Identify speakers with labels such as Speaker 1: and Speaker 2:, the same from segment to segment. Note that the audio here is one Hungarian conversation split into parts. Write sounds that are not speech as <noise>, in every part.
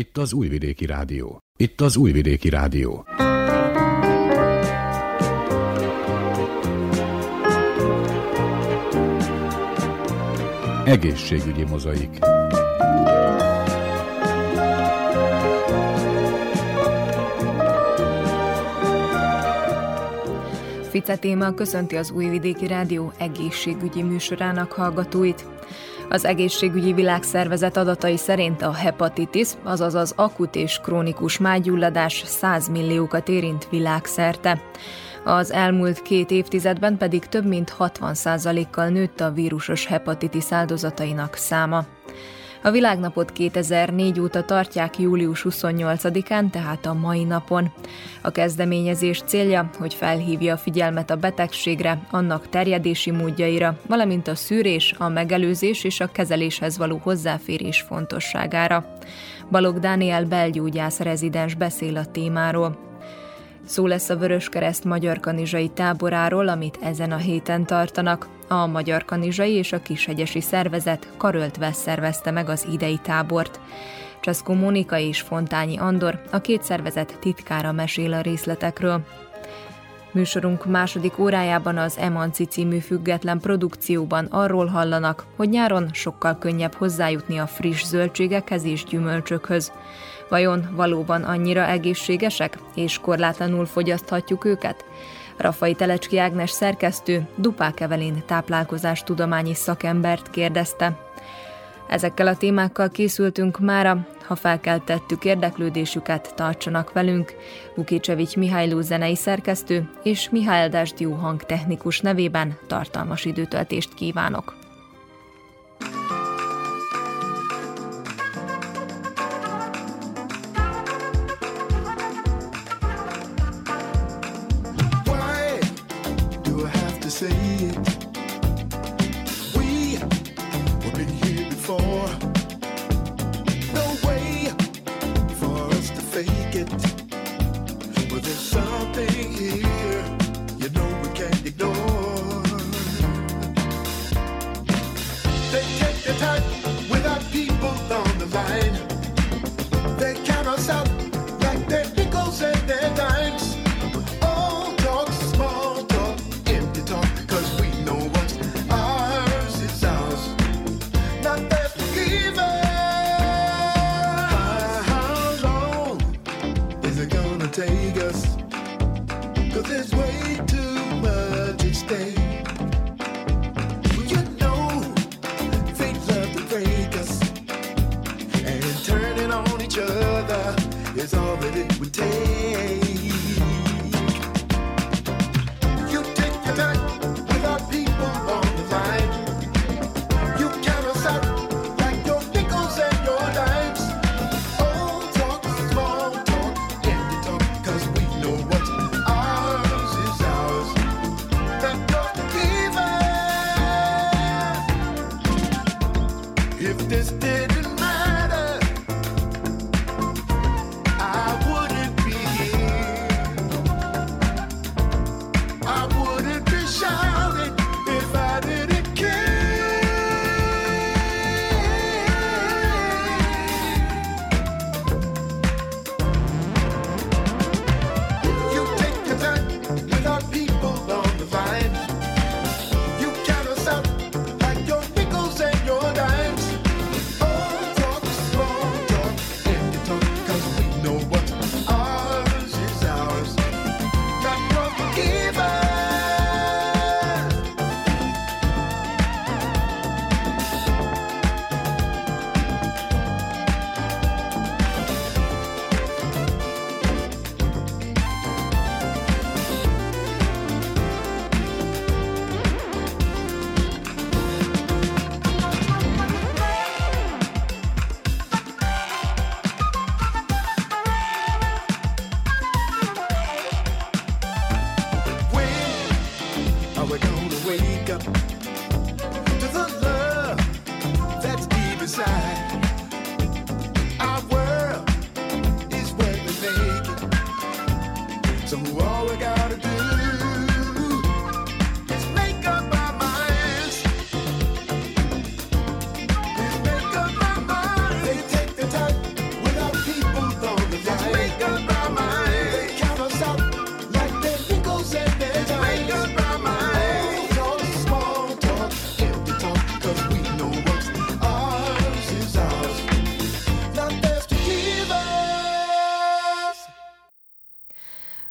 Speaker 1: Itt az Újvidéki Rádió. Itt az Újvidéki Rádió. Egészségügyi mozaik.
Speaker 2: Fice téma köszönti az Újvidéki Rádió egészségügyi műsorának hallgatóit. Az egészségügyi világszervezet adatai szerint a hepatitis, azaz az akut és krónikus mágyulladás 100 milliókat érint világszerte. Az elmúlt két évtizedben pedig több mint 60%-kal nőtt a vírusos hepatitis áldozatainak száma. A világnapot 2004 óta tartják július 28-án, tehát a mai napon. A kezdeményezés célja, hogy felhívja a figyelmet a betegségre, annak terjedési módjaira, valamint a szűrés, a megelőzés és a kezeléshez való hozzáférés fontosságára. Balog Dániel belgyógyász rezidens beszél a témáról. Szó lesz a Vöröskereszt Magyar Kanizsai táboráról, amit ezen a héten tartanak. A Magyar Kanizsai és a Kishegyesi Szervezet karöltve szervezte meg az idei tábort. Cseszkó Mónika és Fontányi Andor, a két szervezet titkára mesél a részletekről. Műsorunk második órájában az Emanci című független produkcióban arról hallanak, hogy nyáron sokkal könnyebb hozzájutni a friss zöldségekhez és gyümölcsökhöz. Vajon valóban annyira egészségesek, és korlátlanul fogyaszthatjuk őket? Rafai Telecski Ágnes szerkesztő Dupák Evelin táplálkozás tudományi szakembert kérdezte. Ezekkel a témákkal készültünk mára, ha felkeltettük érdeklődésüket, tartsanak velünk. Vukicsevics Mihályló zenei szerkesztő és Mihály Dásdió hangtechnikus nevében tartalmas időtöltést kívánok. take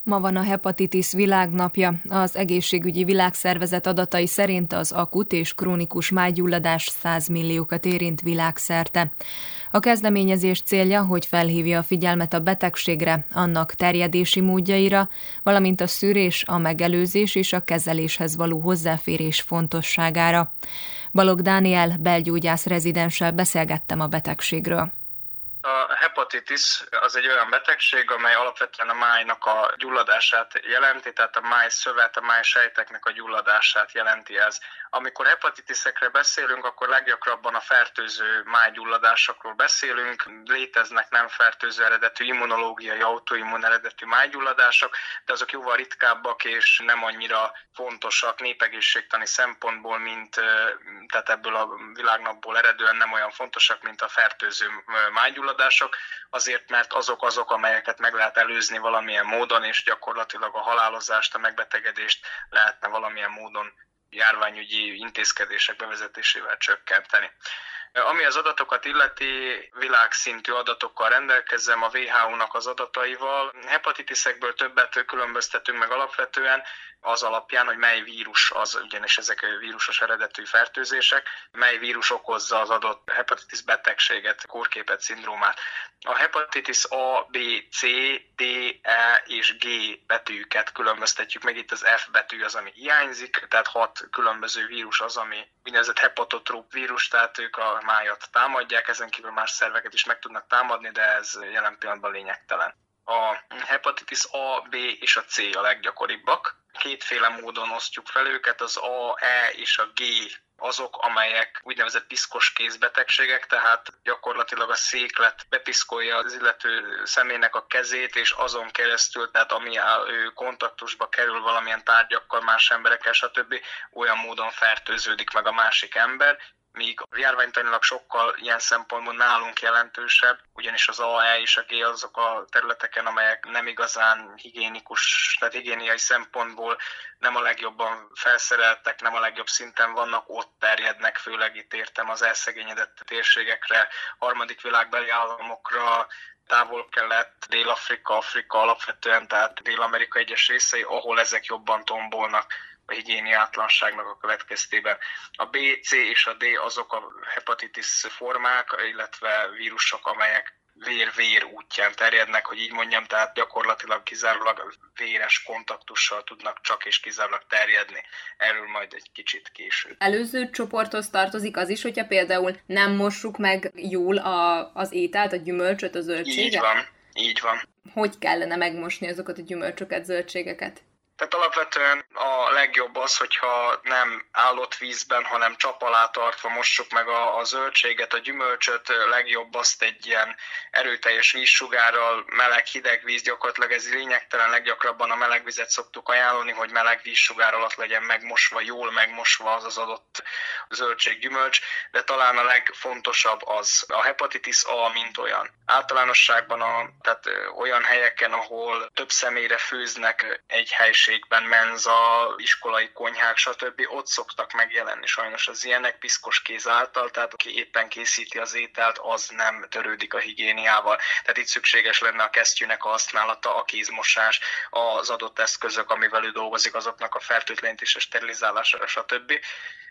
Speaker 2: Ma van a hepatitis világnapja. Az egészségügyi világszervezet adatai szerint az akut és krónikus májgyulladás 100 milliókat érint világszerte. A kezdeményezés célja, hogy felhívja a figyelmet a betegségre, annak terjedési módjaira, valamint a szűrés, a megelőzés és a kezeléshez való hozzáférés fontosságára. Balog Dániel, belgyógyász rezidenssel beszélgettem a betegségről.
Speaker 3: A hepatitis az egy olyan betegség, amely alapvetően a májnak a gyulladását jelenti, tehát a máj szövet, a máj sejteknek a gyulladását jelenti ez. Amikor hepatitisekre beszélünk, akkor leggyakrabban a fertőző májgyulladásokról beszélünk. Léteznek nem fertőző eredetű immunológiai, autoimmun eredetű májgyulladások, de azok jóval ritkábbak és nem annyira fontosak népegészségtani szempontból, mint tehát ebből a világnapból eredően nem olyan fontosak, mint a fertőző májgyulladások, azért mert azok azok, amelyeket meg lehet előzni valamilyen módon, és gyakorlatilag a halálozást, a megbetegedést lehetne valamilyen módon járványügyi intézkedések bevezetésével csökkenteni. Ami az adatokat illeti, világszintű adatokkal rendelkezem, a WHO-nak az adataival. Hepatitisekből többet különböztetünk meg alapvetően, az alapján, hogy mely vírus az, ugyanis ezek vírusos eredetű fertőzések, mely vírus okozza az adott hepatitis betegséget, kórképet, szindrómát. A hepatitis A, B, C, D, E és G betűket különböztetjük meg, itt az F betű az, ami hiányzik, tehát hat különböző vírus az, ami úgynevezett hepatotróp vírus, tehát ők a májat támadják, ezen kívül más szerveket is meg tudnak támadni, de ez jelen pillanatban lényegtelen. A hepatitis A, B és a C a leggyakoribbak. Kétféle módon osztjuk fel őket, az A, E és a G azok, amelyek úgynevezett piszkos kézbetegségek, tehát gyakorlatilag a széklet bepiszkolja az illető személynek a kezét, és azon keresztül, tehát ami ő kontaktusba kerül valamilyen tárgyakkal, más emberekkel, stb. olyan módon fertőződik meg a másik ember, míg járványtanilag sokkal ilyen szempontból nálunk jelentősebb, ugyanis az AE és a G azok a területeken, amelyek nem igazán higiénikus, tehát higiéniai szempontból nem a legjobban felszereltek, nem a legjobb szinten vannak, ott terjednek, főleg itt értem az elszegényedett térségekre, harmadik világbeli államokra, távol-kelet, Dél-Afrika, Afrika alapvetően, tehát Dél-Amerika egyes részei, ahol ezek jobban tombolnak a higiéniátlanságnak a következtében. A B, C és a D azok a hepatitis formák, illetve vírusok, amelyek vér-vér útján terjednek, hogy így mondjam, tehát gyakorlatilag kizárólag véres kontaktussal tudnak csak és kizárólag terjedni. Erről majd egy kicsit később.
Speaker 2: Előző csoporthoz tartozik az is, hogyha például nem mossuk meg jól a, az ételt, a gyümölcsöt, a zöldséget?
Speaker 3: Így van, így van.
Speaker 2: Hogy kellene megmosni azokat a gyümölcsöket, zöldségeket?
Speaker 3: Tehát alapvetően a legjobb az, hogyha nem állott vízben, hanem csap alá tartva mossuk meg a, a zöldséget, a gyümölcsöt, legjobb azt egy ilyen erőteljes vízsugárral, meleg, hideg víz, gyakorlatilag ez lényegtelen, leggyakrabban a meleg vizet szoktuk ajánlani, hogy meleg vízsugár alatt legyen megmosva, jól megmosva az az adott zöldség, gyümölcs, de talán a legfontosabb az a hepatitis A, mint olyan. Általánosságban a, tehát olyan helyeken, ahol több személyre főznek egy helység, közösségben, menza, iskolai konyhák, stb. ott szoktak megjelenni sajnos az ilyenek piszkos kéz által, tehát aki éppen készíti az ételt, az nem törődik a higiéniával. Tehát itt szükséges lenne a kesztyűnek a használata, a kézmosás, az adott eszközök, amivel ő dolgozik, azoknak a fertőtlenítése, sterilizálása, stb.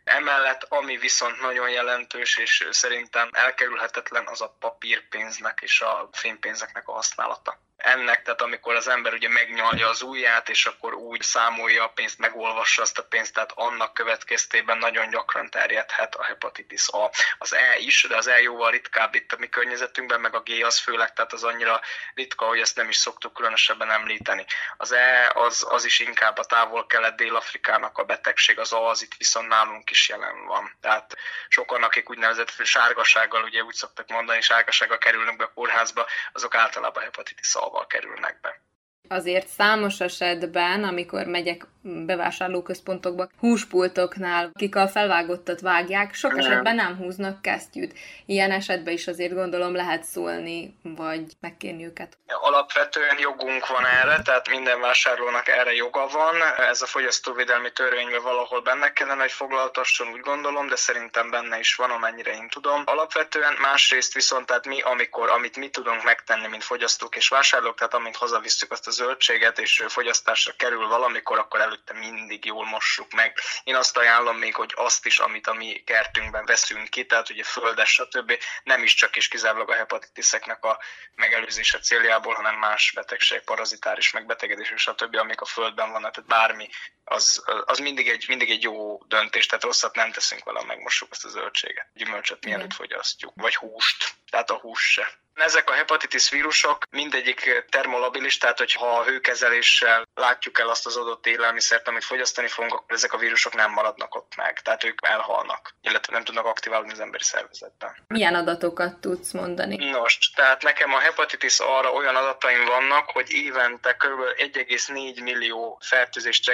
Speaker 3: Emellett, ami viszont nagyon jelentős, és szerintem elkerülhetetlen, az a papírpénznek és a fénypénzeknek a használata ennek, tehát amikor az ember ugye megnyalja az ujját, és akkor úgy számolja a pénzt, megolvassa azt a pénzt, tehát annak következtében nagyon gyakran terjedhet a hepatitis A. Az E is, de az E jóval ritkább itt a mi környezetünkben, meg a G az főleg, tehát az annyira ritka, hogy ezt nem is szoktuk különösebben említeni. Az E az, az is inkább a távol-kelet Dél-Afrikának a betegség, az A az itt viszont nálunk is jelen van. Tehát sokan, akik úgynevezett sárgasággal, ugye úgy szoktak mondani, sárgasággal kerülnek be a kórházba, azok általában hepatitis A autóval kerülnek be.
Speaker 2: Azért számos esetben, amikor megyek bevásárlóközpontokba, húspultoknál, akik a felvágottat vágják, sok nem. esetben nem húznak kesztyűt. Ilyen esetben is azért gondolom lehet szólni, vagy megkérni őket.
Speaker 3: Alapvetően jogunk van erre, tehát minden vásárlónak erre joga van. Ez a fogyasztóvédelmi törvényben valahol benne kellene, hogy foglaltasson, úgy gondolom, de szerintem benne is van, amennyire én tudom. Alapvetően másrészt viszont, tehát mi, amikor, amit mi tudunk megtenni, mint fogyasztók és vásárlók, tehát amint hazavisszük azt az zöldséget, és fogyasztásra kerül valamikor, akkor előtte mindig jól mossuk meg. Én azt ajánlom még, hogy azt is, amit a mi kertünkben veszünk ki, tehát ugye földes, stb. nem is csak és kizárólag a hepatitiszeknek a megelőzése céljából, hanem más betegség, parazitáris megbetegedés, stb., amik a földben vannak, tehát bármi, az, az mindig, egy, mindig egy jó döntés, tehát rosszat nem teszünk vele, megmossuk azt a zöldséget. Gyümölcsöt mielőtt fogyasztjuk, vagy húst, tehát a hús se. Ezek a hepatitis vírusok mindegyik termolabilis, tehát hogyha a hőkezeléssel látjuk el azt az adott élelmiszert, amit fogyasztani fogunk, akkor ezek a vírusok nem maradnak ott meg, tehát ők elhalnak, illetve nem tudnak aktiválni az emberi szervezetben.
Speaker 2: Milyen adatokat tudsz mondani?
Speaker 3: Nos, tehát nekem a hepatitis arra olyan adataim vannak, hogy évente kb. 1,4 millió fertőzést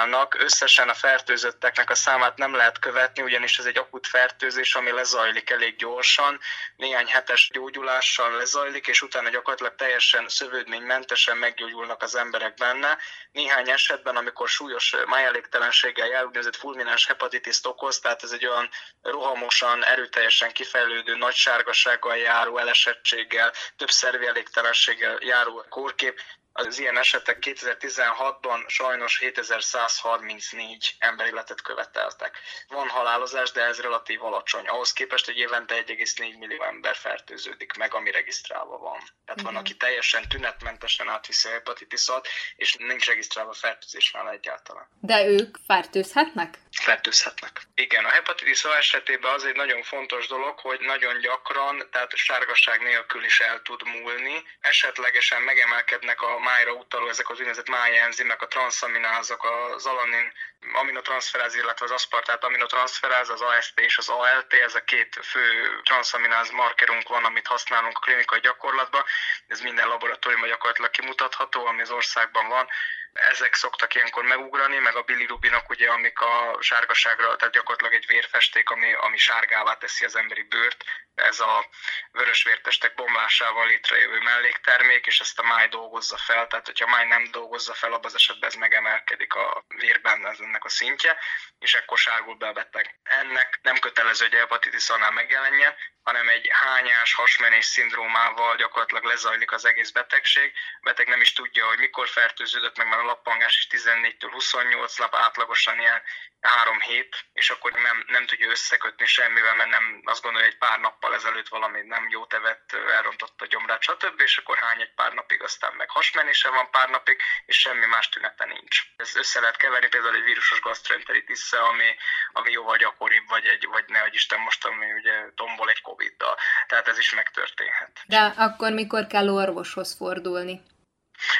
Speaker 3: regisztrálnak. Összesen a fertőzötteknek a számát nem lehet követni, ugyanis ez egy akut fertőzés, ami lezajlik elég gyorsan, néhány hetes gyógyulással lezajlik, és utána gyakorlatilag teljesen szövődménymentesen meggyógyulnak az emberek benne. Néhány esetben, amikor súlyos májelégtelenséggel jár, úgynevezett fulmináns hepatitis okoz, tehát ez egy olyan rohamosan, erőteljesen kifejlődő, nagy sárgasággal járó elesettséggel, több szervi elégtelenséggel járó kórkép, az ilyen esetek 2016-ban sajnos 7134 emberéletet követeltek. Van halálozás, de ez relatív alacsony. Ahhoz képest, hogy évente 1,4 millió ember fertőződik meg, ami regisztrálva van. Tehát van, aki teljesen tünetmentesen átviszi a hepatitisot, és nincs regisztrálva fertőzés nála egyáltalán.
Speaker 2: De ők fertőzhetnek?
Speaker 3: Fertőzhetnek. Igen, a hepatitis A esetében az egy nagyon fontos dolog, hogy nagyon gyakran, tehát sárgasság nélkül is el tud múlni. Esetlegesen megemelkednek a májra utaló ezek az úgynevezett májenzimek, a transzaminázok, az alanin aminotranszferáz, illetve az aszpartát aminotranszferáz, az AST és az ALT, ez a két fő transzamináz markerunk van, amit használunk a klinikai gyakorlatban. Ez minden laboratóriumban gyakorlatilag kimutatható, ami az országban van ezek szoktak ilyenkor megugrani, meg a bilirubinok, ugye, amik a sárgaságra, tehát gyakorlatilag egy vérfesték, ami, ami sárgává teszi az emberi bőrt, ez a vörös vértestek bomlásával létrejövő melléktermék, és ezt a máj dolgozza fel, tehát hogyha a máj nem dolgozza fel, abban az esetben ez megemelkedik a vérben ez ennek a szintje, és ekkor sárgul be a beteg. Ennek nem kötelező, hogy a hepatitis annál megjelenjen, hanem egy hányás, hasmenés szindrómával gyakorlatilag lezajlik az egész betegség. A beteg nem is tudja, hogy mikor fertőződött meg, mert a lappangás is 14-től 28 lap, átlagosan ilyen három hét, és akkor nem, nem tudja összekötni semmivel, mert nem azt gondolja, hogy egy pár nappal ezelőtt valami nem jó tevet, elrontotta a gyomrát, stb. És akkor hány egy pár napig, aztán hasmenése van pár napig, és semmi más tünete nincs. Ez össze lehet keverni például egy vírusos gastroenteritis ami, ami jóval gyakoribb, vagy, egy, vagy ne Isten most, ami ugye tombol egy Covid-dal. Tehát ez is megtörténhet.
Speaker 2: De akkor mikor kell orvoshoz fordulni?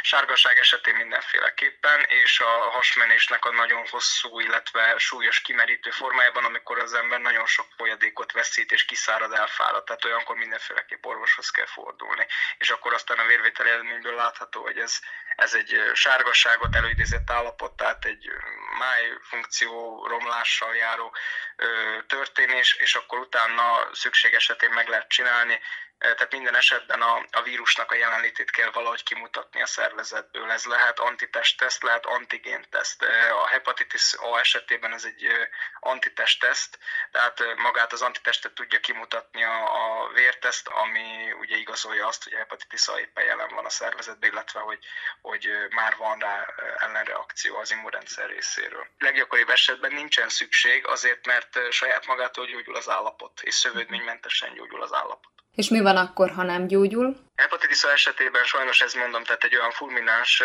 Speaker 3: Sárgaság esetén mindenféleképpen, és a hasmenésnek a nagyon hosszú, illetve súlyos kimerítő formájában, amikor az ember nagyon sok folyadékot veszít és kiszárad, elfárad, tehát olyankor mindenféleképp orvoshoz kell fordulni. És akkor aztán a vérvétel eredményből látható, hogy ez, ez egy sárgasságot előidézett állapot, tehát egy máj funkció romlással járó történés, és akkor utána szükség esetén meg lehet csinálni tehát minden esetben a, a vírusnak a jelenlétét kell valahogy kimutatni a szervezetből. Ez lehet antitestteszt, lehet antigénteszt. A hepatitis A esetében ez egy antitestteszt, tehát magát az antitestet tudja kimutatni a, a vérteszt, ami ugye igazolja azt, hogy a hepatitis A éppen jelen van a szervezetben, illetve hogy, hogy már van rá ellenreakció az immunrendszer részéről. Leggyakoribb esetben nincsen szükség, azért mert saját magától gyógyul az állapot, és szövődménymentesen gyógyul az állapot.
Speaker 2: És mi van akkor, ha nem gyógyul?
Speaker 3: Hepatitis esetében sajnos ez mondom, tehát egy olyan fulmináns,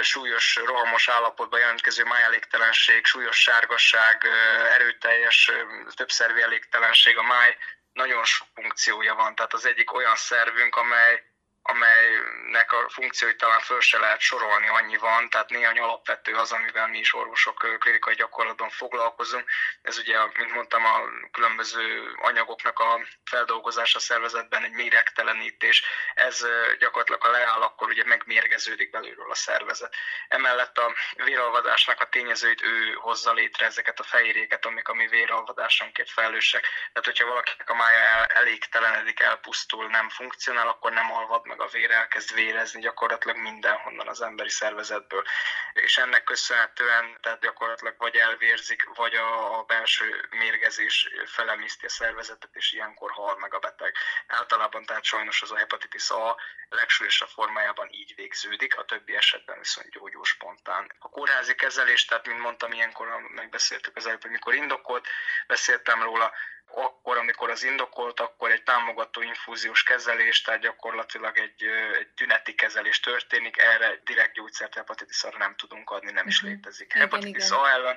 Speaker 3: súlyos, rohamos állapotban jelentkező májelégtelenség, súlyos sárgasság, erőteljes, többszervi elégtelenség, a máj nagyon sok funkciója van. Tehát az egyik olyan szervünk, amely amelynek a funkcióit talán föl se lehet sorolni, annyi van, tehát néhány alapvető az, amivel mi is orvosok klinikai gyakorlatban foglalkozunk. Ez ugye, mint mondtam, a különböző anyagoknak a feldolgozása szervezetben, egy méregtelenítés, ez gyakorlatilag a leáll, akkor ugye megmérgeződik belülről a szervezet. Emellett a véralvadásnak a tényezőit ő hozza létre ezeket a fehérjéket, amik a mi véralvadásunkért felelősek. Tehát, hogyha valakinek a mája elégtelenedik, elpusztul, nem funkcionál, akkor nem alvad meg a vér elkezd vérezni gyakorlatilag mindenhonnan az emberi szervezetből. És ennek köszönhetően tehát gyakorlatilag vagy elvérzik, vagy a, a belső mérgezés felemészti a szervezetet, és ilyenkor hal meg a beteg. általában, tehát sajnos az a hepatitis A legsúlyosabb formájában így végződik, a többi esetben viszont gyógyul spontán. A kórházi kezelés, tehát mint mondtam, ilyenkor megbeszéltük az előbb, amikor indokolt, beszéltem róla, akkor, amikor az indokolt, akkor egy támogató infúziós kezelés, tehát gyakorlatilag egy, egy tüneti kezelés történik, erre direkt gyógyszert hepatitis nem tudunk adni, nem is mhm. létezik. Hepatitis. A ellen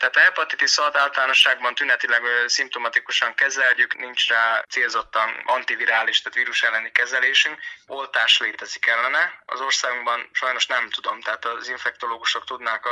Speaker 3: tehát a hepatitis a általánosságban tünetileg szimptomatikusan kezeljük, nincs rá célzottan antivirális, tehát vírus elleni kezelésünk. Oltás létezik ellene. Az országunkban sajnos nem tudom, tehát az infektológusok tudnák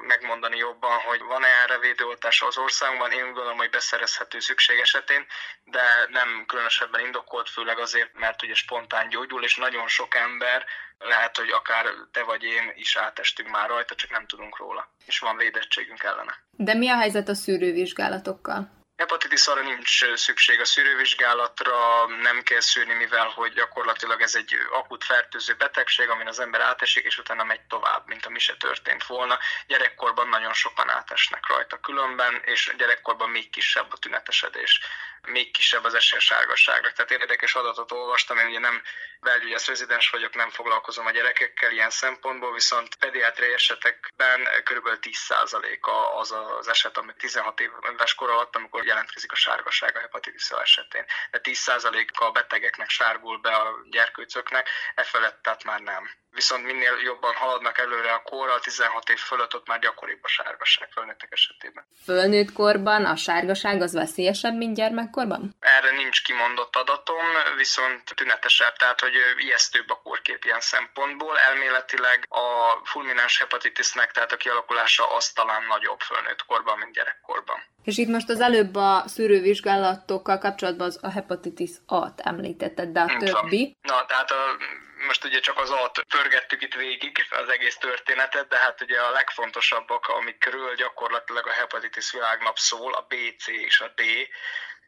Speaker 3: megmondani jobban, hogy van-e erre védőoltás az országunkban. Én gondolom, hogy beszerezhető szükség esetén, de nem különösebben indokolt, főleg azért, mert ugye spontán gyógyul, és nagyon sok ember lehet, hogy akár te vagy én is átestünk már rajta, csak nem tudunk róla, és van védettségünk ellene.
Speaker 2: De mi a helyzet a szűrővizsgálatokkal?
Speaker 3: Hepatitis arra nincs szükség a szűrővizsgálatra, nem kell szűrni, mivel hogy gyakorlatilag ez egy akut fertőző betegség, amin az ember átesik, és utána megy tovább, mint ami se történt volna. Gyerekkorban nagyon sokan átesnek rajta különben, és gyerekkorban még kisebb a tünetesedés még kisebb az esély sárgasságra. Tehát érdekes adatot olvastam, én ugye nem belgyógyász rezidens vagyok, nem foglalkozom a gyerekekkel ilyen szempontból, viszont pediátriai esetekben kb. 10%-a az az eset, ami 16 éves kor alatt, amikor jelentkezik a sárgaság a hepatitis esetén. De 10%-a a betegeknek sárgul be a gyerkőcöknek, e felett tehát már nem viszont minél jobban haladnak előre a korral, 16 év fölött ott már gyakoribb a sárgaság fölnőttek esetében.
Speaker 2: Fölnőtt korban a sárgaság az veszélyesebb, mint gyermekkorban?
Speaker 3: Erre nincs kimondott adatom, viszont tünetesebb, tehát hogy ijesztőbb a korkép ilyen szempontból. Elméletileg a fulmináns hepatitisnek, tehát a kialakulása az talán nagyobb fölnőtt korban, mint gyerekkorban.
Speaker 2: És itt most az előbb a szűrővizsgálatokkal kapcsolatban az a hepatitis A-t említetted, de a többi?
Speaker 3: Na, tehát a most ugye csak az A-t pörgettük itt végig, az egész történetet, de hát ugye a legfontosabbak, amikről gyakorlatilag a hepatitis világnap szól, a B, C és a D,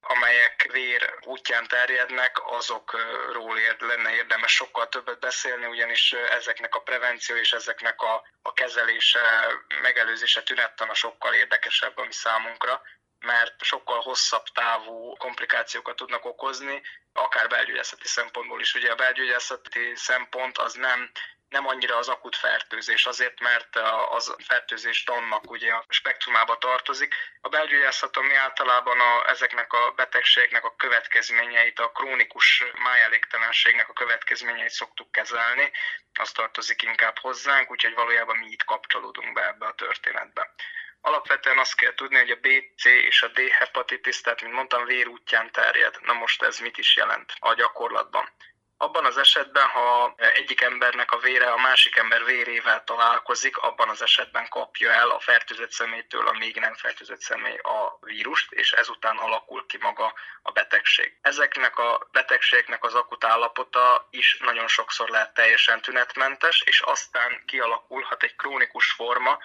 Speaker 3: amelyek vér útján terjednek, azokról ér, lenne érdemes sokkal többet beszélni, ugyanis ezeknek a prevenció és ezeknek a, a kezelése, megelőzése tünettana sokkal érdekesebb a mi számunkra mert sokkal hosszabb távú komplikációkat tudnak okozni, akár belgyógyászati szempontból is. Ugye a belgyógyászati szempont az nem nem annyira az akut fertőzés, azért mert az fertőzés tannak ugye a spektrumába tartozik. A belgyógyászat, ami általában a, ezeknek a betegségnek a következményeit, a krónikus májelégtelenségnek a következményeit szoktuk kezelni, az tartozik inkább hozzánk, úgyhogy valójában mi itt kapcsolódunk be ebbe a történetbe. Alapvetően azt kell tudni, hogy a B, C és a D hepatitis, tehát mint mondtam, vérútján terjed. Na most ez mit is jelent a gyakorlatban? Abban az esetben, ha egyik embernek a vére a másik ember vérével találkozik, abban az esetben kapja el a fertőzött személytől a még nem fertőzött személy a vírust, és ezután alakul ki maga a betegség. Ezeknek a betegségeknek az akut állapota is nagyon sokszor lehet teljesen tünetmentes, és aztán kialakulhat egy krónikus forma,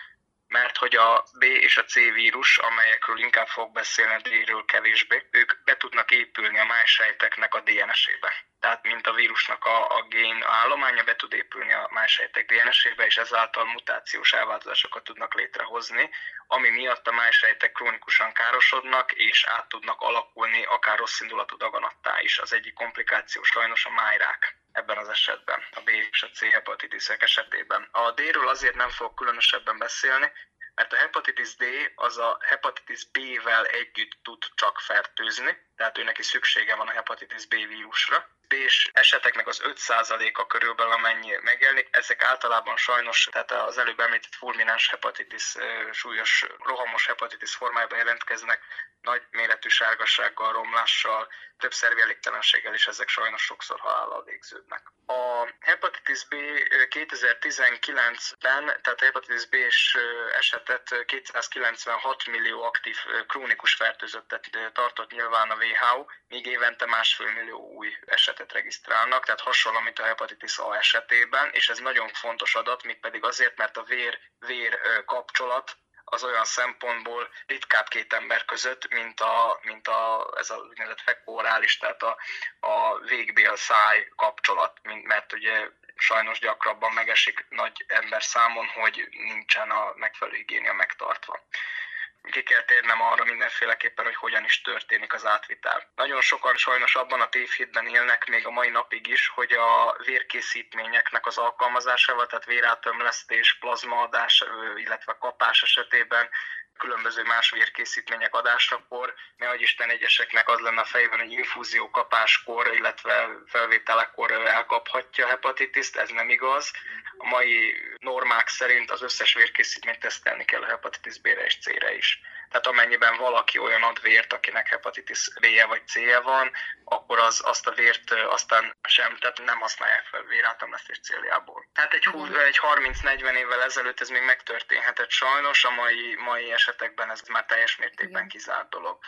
Speaker 3: mert hogy a B és a C vírus, amelyekről inkább fog beszélni, D-ről kevésbé, ők be tudnak épülni a májsejteknek a DNS-ébe. Tehát mint a vírusnak a, a gén állománya be tud épülni a májsejtek DNS-ébe, és ezáltal mutációs elváltozásokat tudnak létrehozni, ami miatt a májsejtek krónikusan károsodnak, és át tudnak alakulni akár rossz indulatú daganattá is. Az egyik komplikáció sajnos a májrák ebben az esetben, a B és a C hepatitisek esetében. A D-ről azért nem fogok különösebben beszélni, mert a hepatitis D az a hepatitis B-vel együtt tud csak fertőzni, tehát ő neki szüksége van a hepatitis B vírusra. B-s eseteknek az 5%-a körülbelül amennyi megjelenik, ezek általában sajnos, tehát az előbb említett fulmináns hepatitis, súlyos rohamos hepatitis formájában jelentkeznek, nagy méretű sárgassággal, romlással, több szervi elégtelenséggel is ezek sajnos sokszor halállal végződnek. A hepatitis B 2019-ben, tehát a hepatitis B-s esetet 296 millió aktív krónikus fertőzöttet tartott nyilván a WHO, míg évente másfél millió új esetet regisztrálnak, tehát hasonló, mint a hepatitis A esetében, és ez nagyon fontos adat, mégpedig azért, mert a vér-vér kapcsolat az olyan szempontból ritkább két ember között, mint, a, mint a, ez a úgynevezett fekórális, tehát a, a végbél-száj kapcsolat, mint, mert ugye sajnos gyakrabban megesik nagy ember számon, hogy nincsen a megfelelő igénia megtartva. Ki kell térnem arra mindenféleképpen, hogy hogyan is történik az átvitel. Nagyon sokan sajnos abban a tévhitben élnek még a mai napig is, hogy a vérkészítményeknek az alkalmazásával, tehát vérátömlesztés, plazmaadás, illetve kapás esetében különböző más vérkészítmények adásakor, ne Isten egyeseknek az lenne a fejben, hogy infúzió kapáskor, illetve felvételekkor elkaphatja a hepatitiszt, ez nem igaz. A mai normák szerint az összes vérkészítményt tesztelni kell a hepatitis B-re és C-re is. Tehát amennyiben valaki olyan ad vért, akinek hepatitis B-je vagy C-je van, akkor az, azt a vért aztán sem, tehát nem használják fel vérátamlesztés céljából. Tehát egy, egy 30-40 évvel ezelőtt ez még megtörténhetett sajnos, a mai, mai esetekben ez már teljes mértékben kizárt dolog.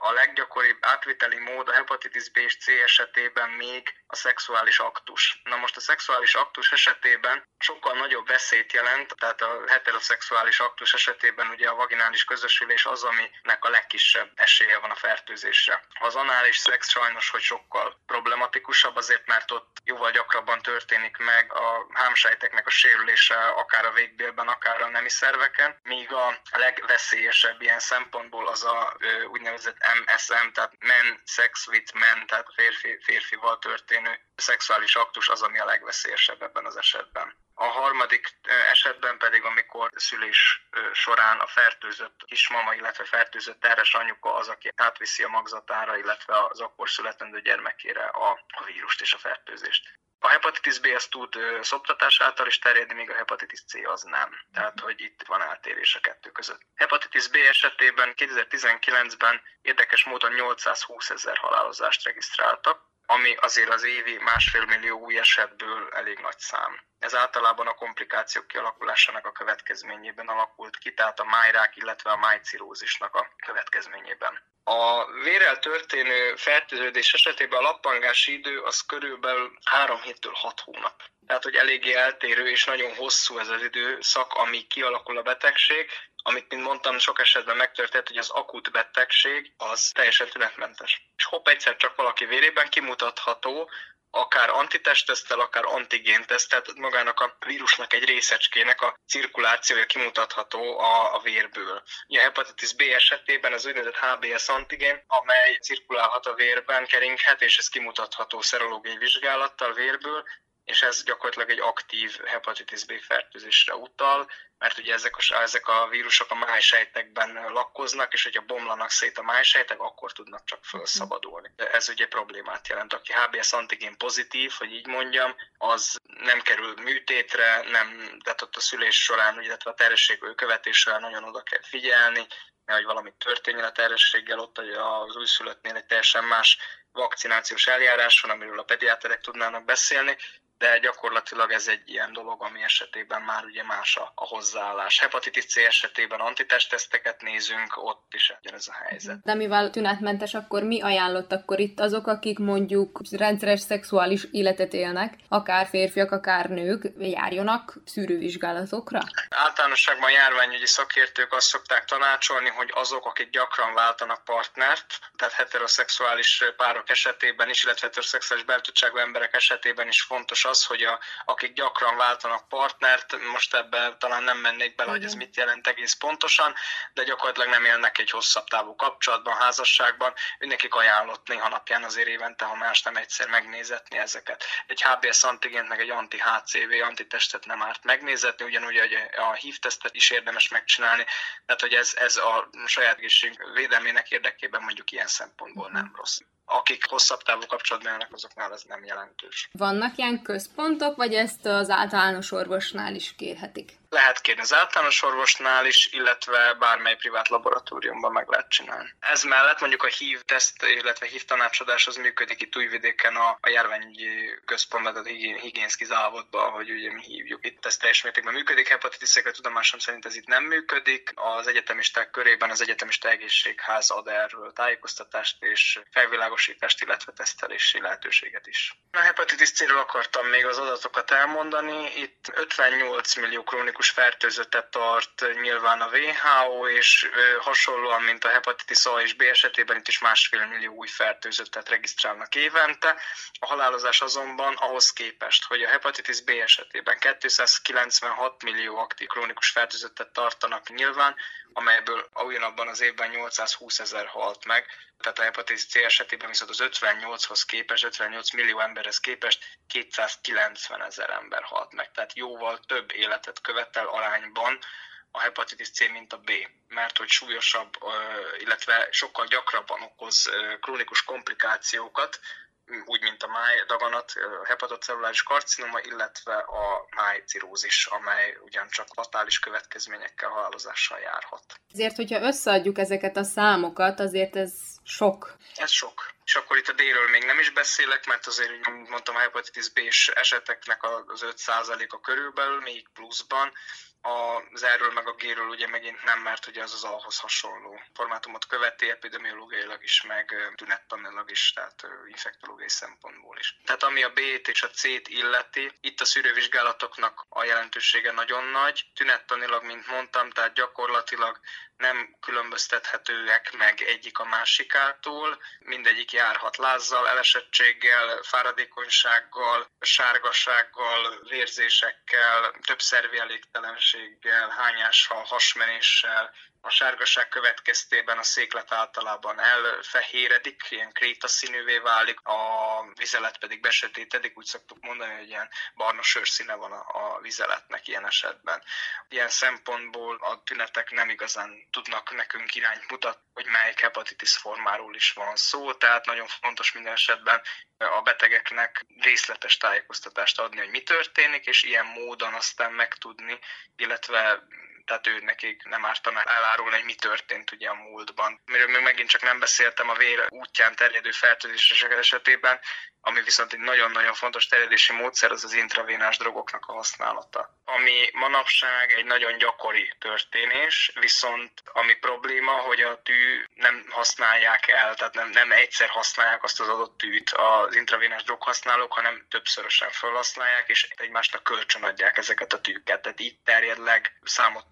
Speaker 3: A leggyakoribb átviteli mód a hepatitis B és C esetében még a szexuális aktus. Na most a szexuális aktus esetében sokkal nagyobb veszélyt jelent, tehát a heteroszexuális aktus esetében ugye a vaginális közösülés az, aminek a legkisebb esélye van a fertőzésre. Az anális szex sajnos, hogy sokkal problematikusabb, azért mert ott jóval gyakrabban történik meg a hámsejteknek a sérülése, akár a végbélben, akár a nemi szerveken, míg a legveszélyesebb ilyen szempontból az a úgynevezett MSM, tehát men sex with men, tehát férfi, férfival történő szexuális aktus az, ami a legveszélyesebb ebben az esetben. A harmadik esetben pedig, amikor szülés során a fertőzött kismama, illetve fertőzött terhes anyuka az, aki átviszi a magzatára, illetve az akkor születendő gyermekére a, a vírust és a fertőzést. A hepatitis B az tud szoptatás által is terjedni, míg a hepatitis C az nem. Tehát, hogy itt van eltérés a kettő között. Hepatitis B esetében 2019-ben érdekes módon 820 ezer halálozást regisztráltak, ami azért az évi másfél millió új esetből elég nagy szám. Ez általában a komplikációk kialakulásának a következményében alakult ki, tehát a májrák, illetve a májcirózisnak a következményében. A vérrel történő fertőződés esetében a lappangási idő az körülbelül 3 héttől 6 hónap. Tehát, hogy eléggé eltérő és nagyon hosszú ez az időszak, ami kialakul a betegség, amit, mint mondtam, sok esetben megtörtént, hogy az akut betegség az teljesen tünetmentes. És hopp egyszer csak valaki vérében kimutatható, akár antitesttesztel, akár antigénteszt, tehát magának a vírusnak egy részecskének a cirkulációja kimutatható a, a vérből. A hepatitis B esetében az úgynevezett HBS antigén, amely cirkulálhat a vérben, keringhet, és ez kimutatható szerológiai vizsgálattal vérből, és ez gyakorlatilag egy aktív hepatitis B fertőzésre utal, mert ugye ezek a, ezek a vírusok a májsejtekben lakkoznak, és hogyha bomlanak szét a májsejtek, akkor tudnak csak felszabadulni. Ez ugye problémát jelent. Aki HBS antigén pozitív, hogy így mondjam, az nem kerül műtétre, nem, tehát ott a szülés során, illetve a terhesség követés során nagyon oda kell figyelni, hogy valami történjen a terhességgel, ott az újszülöttnél egy teljesen más vakcinációs eljárás van, amiről a pediáterek tudnának beszélni, de gyakorlatilag ez egy ilyen dolog, ami esetében már ugye más a, a hozzáállás. Hepatitis C esetében antitestteszteket nézünk, ott is ez a helyzet.
Speaker 2: De mivel tünetmentes, akkor mi ajánlott akkor itt azok, akik mondjuk rendszeres szexuális életet élnek, akár férfiak, akár nők, járjonak szűrővizsgálatokra?
Speaker 3: Általánosságban járványügyi szakértők azt szokták tanácsolni, hogy azok, akik gyakran váltanak partnert, tehát heteroszexuális párok esetében is, illetve heteroszexuális beltudtságú emberek esetében is fontos az, hogy a, akik gyakran váltanak partnert, most ebbe talán nem mennék bele, hogy ez mit jelent egész pontosan, de gyakorlatilag nem élnek egy hosszabb távú kapcsolatban, házasságban, nekik ajánlott néha napján azért évente, ha más nem egyszer megnézetni ezeket. Egy HBS antigént, meg egy anti-HCV antitestet nem árt megnézetni, ugyanúgy hogy a HIV tesztet is érdemes megcsinálni, tehát hogy ez, ez a saját egészség védelmének érdekében mondjuk ilyen szempontból nem rossz akik hosszabb távú kapcsolatban élnek, azoknál ez nem jelentős.
Speaker 2: Vannak ilyen központok, vagy ezt az általános orvosnál is kérhetik?
Speaker 3: Lehet kérni az általános orvosnál is, illetve bármely privát laboratóriumban meg lehet csinálni. Ez mellett mondjuk a HIV teszt, illetve HIV tanácsadás az működik itt Újvidéken a, a járványügyi központban, a Higiénszki závodban, hogy ugye mi hívjuk. Itt ez teljes mértékben működik, hepatitiszekre tudomásom szerint ez itt nem működik. Az egyetemisták körében az egyetemista egészségház ad erről tájékoztatást és felvilágosítást orvosítást, illetve tesztelési lehetőséget is. A hepatitis C-ről akartam még az adatokat elmondani. Itt 58 millió krónikus fertőzöttet tart nyilván a WHO, és hasonlóan, mint a hepatitis A és B esetében itt is másfél millió új fertőzöttet regisztrálnak évente. A halálozás azonban ahhoz képest, hogy a hepatitis B esetében 296 millió aktív krónikus fertőzöttet tartanak nyilván, amelyből ugyanabban az évben 820 ezer halt meg, tehát a hepatitis C esetében viszont az 58-hoz képest, 58 millió emberhez képest 290 ezer ember halt meg. Tehát jóval több életet követel arányban a hepatitis C, mint a B, mert hogy súlyosabb, illetve sokkal gyakrabban okoz krónikus komplikációkat, úgy, mint a máj daganat, a hepatocelluláris karcinoma, illetve a májcirózis, amely ugyancsak fatális következményekkel, halálozással járhat.
Speaker 2: Ezért, hogyha összeadjuk ezeket a számokat, azért ez sok.
Speaker 3: Ez sok. És akkor itt a D-ről még nem is beszélek, mert azért, mint mondtam, a hepatitis B-s eseteknek az 5%-a körülbelül, még pluszban, az erről meg a G-ről ugye megint nem, mert ugye az az ahhoz hasonló formátumot követi epidemiológiailag is, meg tünettanilag is, tehát infektológiai szempontból is. Tehát ami a B-t és a C-t illeti, itt a szűrővizsgálatoknak a jelentősége nagyon nagy. Tünettanilag, mint mondtam, tehát gyakorlatilag nem különböztethetőek meg egyik a másikától, mindegyik járhat lázzal, elesettséggel, fáradékonysággal, sárgasággal, vérzésekkel, több szervi elégtelenséggel, hányással, hasmenéssel, a sárgaság következtében a széklet általában elfehéredik, ilyen krétaszínűvé válik, a vizelet pedig besötétedik, úgy szoktuk mondani, hogy ilyen barna sörszíne van a, a vizeletnek ilyen esetben. Ilyen szempontból a tünetek nem igazán tudnak nekünk irányt mutatni, hogy melyik hepatitis formáról is van szó, tehát nagyon fontos minden esetben a betegeknek részletes tájékoztatást adni, hogy mi történik, és ilyen módon aztán megtudni, illetve tehát ő nekik nem ártana elárulni, hogy mi történt ugye a múltban. Miről még megint csak nem beszéltem a vér útján terjedő fertőzések esetében, ami viszont egy nagyon-nagyon fontos terjedési módszer, az az intravénás drogoknak a használata. Ami manapság egy nagyon gyakori történés, viszont ami probléma, hogy a tű nem használják el, tehát nem, nem egyszer használják azt az adott tűt az intravénás droghasználók, hanem többszörösen felhasználják, és egymásnak kölcsönadják ezeket a tűket. Tehát itt terjed leg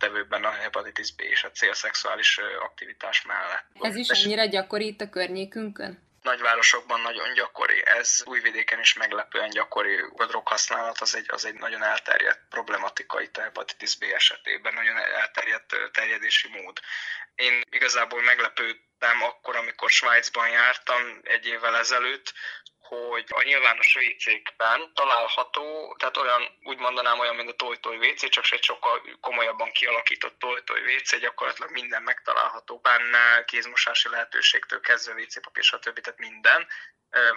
Speaker 3: számottevőben a hepatitis B és a célszexuális aktivitás mellett.
Speaker 2: Ez is annyira gyakori itt a környékünkön?
Speaker 3: nagyvárosokban nagyon gyakori. Ez újvidéken is meglepően gyakori. A droghasználat az egy, az egy nagyon elterjedt problematika itt a hepatitis B esetében, nagyon elterjedt terjedési mód. Én igazából meglepődtem akkor, amikor Svájcban jártam egy évvel ezelőtt, hogy a nyilvános WC-kben található, tehát olyan, úgy mondanám olyan, mint a Toy-Toy WC, csak egy sokkal komolyabban kialakított Toy-Toy WC, gyakorlatilag minden megtalálható benne, kézmosási lehetőségtől kezdve WC-papír, stb. tehát minden.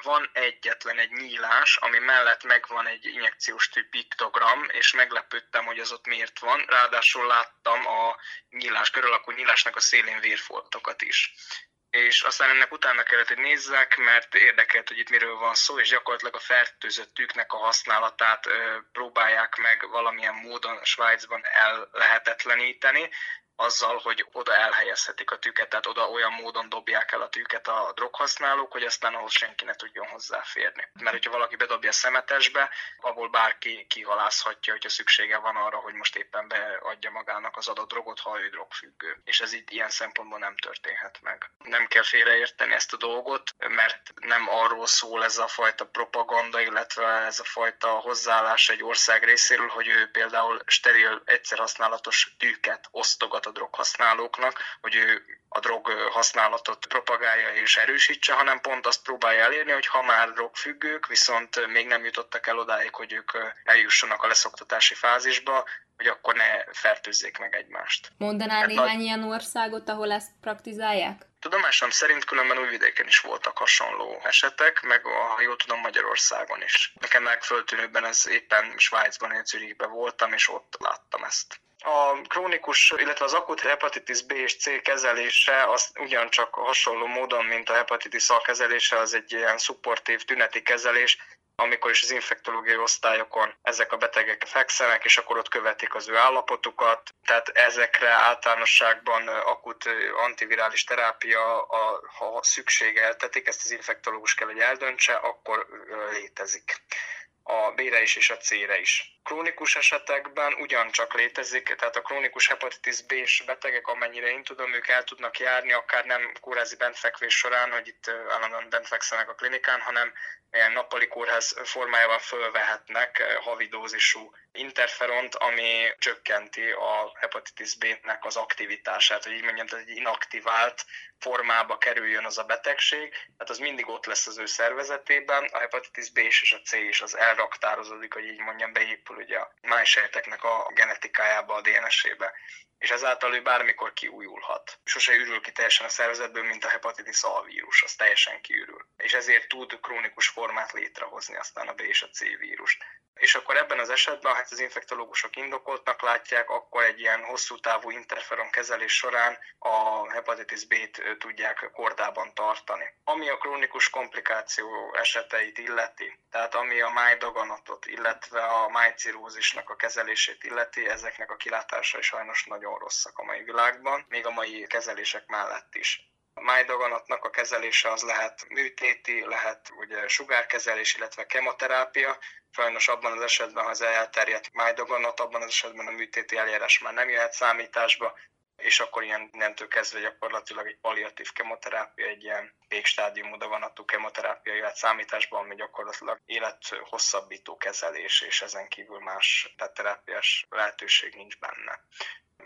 Speaker 3: Van egyetlen egy nyílás, ami mellett megvan egy injekciós tű piktogram, és meglepődtem, hogy az ott miért van. Ráadásul láttam a nyílás, körülakú nyílásnak a szélén vérfoltokat is és aztán ennek utána kellett, hogy nézzek, mert érdekelt, hogy itt miről van szó, és gyakorlatilag a fertőzött tűknek a használatát próbálják meg valamilyen módon Svájcban el lehetetleníteni, azzal, hogy oda elhelyezhetik a tüket, tehát oda olyan módon dobják el a tüket a droghasználók, hogy aztán ahhoz senki ne tudjon hozzáférni. Mert hogyha valaki bedobja szemetesbe, abból bárki kihalászhatja, hogyha szüksége van arra, hogy most éppen beadja magának az adott drogot, ha ő drogfüggő. És ez így ilyen szempontból nem történhet meg. Nem kell félreérteni ezt a dolgot, mert nem arról szól ez a fajta propaganda, illetve ez a fajta hozzáállás egy ország részéről, hogy ő például steril, egyszer használatos tűket osztogat a droghasználóknak, hogy ő a drog használatot propagálja és erősítse, hanem pont azt próbálja elérni, hogy ha már drogfüggők, viszont még nem jutottak el odáig, hogy ők eljussanak a leszoktatási fázisba, hogy akkor ne fertőzzék meg egymást.
Speaker 2: Mondanál hát néhány nagy... ilyen országot, ahol ezt praktizálják?
Speaker 3: Tudomásom szerint különben újvidéken is voltak hasonló esetek, meg ha jól tudom Magyarországon is. Nekem megföltűnőben ez éppen Svájcban, én Zürichben voltam, és ott láttam ezt. A krónikus, illetve az akut hepatitis B és C kezelése az ugyancsak hasonló módon, mint a hepatitis A kezelése, az egy ilyen szupportív tüneti kezelés, amikor is az infektológiai osztályokon ezek a betegek fekszenek, és akkor ott követik az ő állapotukat, tehát ezekre általánosságban akut antivirális terápia, a, ha szükségeltetik, ezt az infektológus kell, hogy eldöntse, akkor létezik a B-re is és a C-re is. Krónikus esetekben ugyancsak létezik, tehát a krónikus hepatitis B-s betegek, amennyire én tudom, ők el tudnak járni, akár nem kórházi bentfekvés során, hogy itt állandóan bentfekszenek a klinikán, hanem ilyen nappali kórház formájában fölvehetnek havi interferont, ami csökkenti a hepatitis B-nek az aktivitását, hogy így mondjam, tehát egy inaktivált formába kerüljön az a betegség, tehát az mindig ott lesz az ő szervezetében, a hepatitis B és a C is az elraktározódik, hogy így mondjam, beépül ugye a májsejteknek a genetikájába, a DNS-ébe és ezáltal ő bármikor kiújulhat. Sose ürül ki teljesen a szervezetből, mint a hepatitis A vírus, az teljesen kiürül. És ezért tud krónikus formát létrehozni aztán a B és a C vírust és akkor ebben az esetben, ha az infektológusok indokoltnak látják, akkor egy ilyen hosszú távú interferon kezelés során a hepatitis B-t tudják kordában tartani. Ami a krónikus komplikáció eseteit illeti, tehát ami a májdaganatot, illetve a májcirózisnak a kezelését illeti, ezeknek a kilátásai sajnos nagyon rosszak a mai világban, még a mai kezelések mellett is. Májdaganatnak a kezelése az lehet műtéti, lehet ugye sugárkezelés, illetve kemoterápia. Sajnos abban az esetben, ha az elterjedt májdaganat, abban az esetben a műtéti eljárás már nem jöhet számításba, és akkor ilyen mindentől kezdve gyakorlatilag egy palliatív kemoterápia, egy ilyen végstádiumú daganatú kemoterápia jöhet számításba, ami gyakorlatilag élethosszabbító kezelés, és ezen kívül más terápiás lehetőség nincs benne.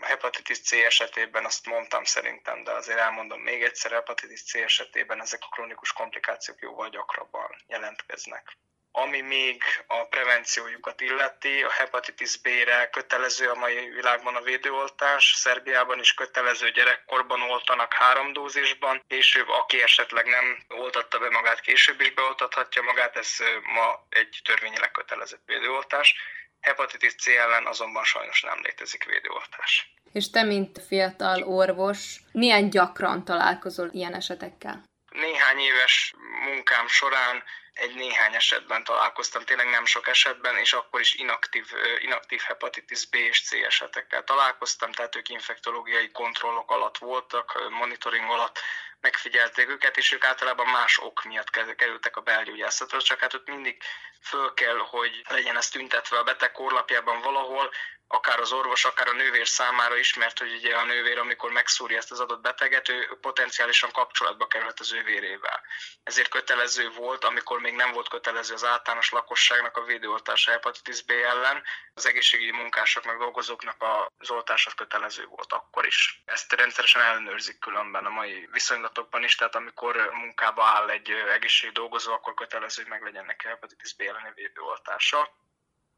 Speaker 3: Hepatitis C esetében azt mondtam szerintem, de azért elmondom még egyszer, hepatitis C esetében ezek a krónikus komplikációk jóval gyakrabban jelentkeznek. Ami még a prevenciójukat illeti, a hepatitis B-re kötelező a mai világban a védőoltás, Szerbiában is kötelező gyerekkorban oltanak három dózisban, később aki esetleg nem oltatta be magát, később is beoltathatja magát, ez ma egy törvényileg kötelezett védőoltás Hepatitis C ellen azonban sajnos nem létezik védőoltás.
Speaker 2: És te, mint fiatal orvos, milyen gyakran találkozol ilyen esetekkel?
Speaker 3: Néhány éves munkám során egy néhány esetben találkoztam, tényleg nem sok esetben, és akkor is inaktív, inaktív hepatitis B és C esetekkel találkoztam, tehát ők infektológiai kontrollok alatt voltak, monitoring alatt megfigyelték őket, és ők általában más ok miatt kerültek a belgyógyászatra, csak hát ott mindig föl kell, hogy legyen ez tüntetve a beteg korlapjában valahol, akár az orvos, akár a nővér számára is, hogy ugye a nővér, amikor megszúrja ezt az adott beteget, ő potenciálisan kapcsolatba kerülhet az ő vérével. Ezért kötelező volt, amikor még nem volt kötelező az általános lakosságnak a védőoltása hepatitis B ellen, az egészségügyi munkások meg dolgozóknak az oltása kötelező volt akkor is. Ezt rendszeresen ellenőrzik különben a mai viszonylatokban is, tehát amikor munkába áll egy egészségügyi dolgozó, akkor kötelező, hogy meg legyen neki hepatitis B elleni védőoltása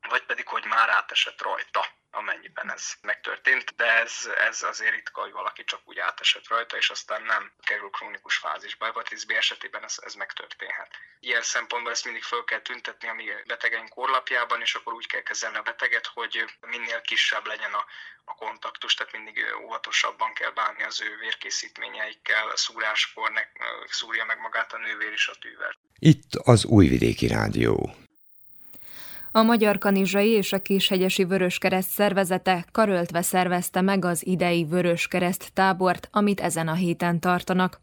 Speaker 3: vagy pedig, hogy már átesett rajta, amennyiben ez megtörtént, de ez, ez azért ritka, hogy valaki csak úgy átesett rajta, és aztán nem kerül krónikus fázisba. Hepatitis esetében ez, ez megtörténhet. Ilyen szempontból ezt mindig fel kell tüntetni a mi betegeink korlapjában, és akkor úgy kell kezelni a beteget, hogy minél kisebb legyen a, a kontaktus, tehát mindig óvatosabban kell bánni az ő vérkészítményeikkel, szúráskor ne, szúrja meg magát a nővér is a tűvel.
Speaker 1: Itt az Újvidéki Rádió.
Speaker 2: A Magyar Kanizsai és a Késhegyesi Vöröskereszt szervezete karöltve szervezte meg az idei Vöröskereszt tábort, amit ezen a héten tartanak.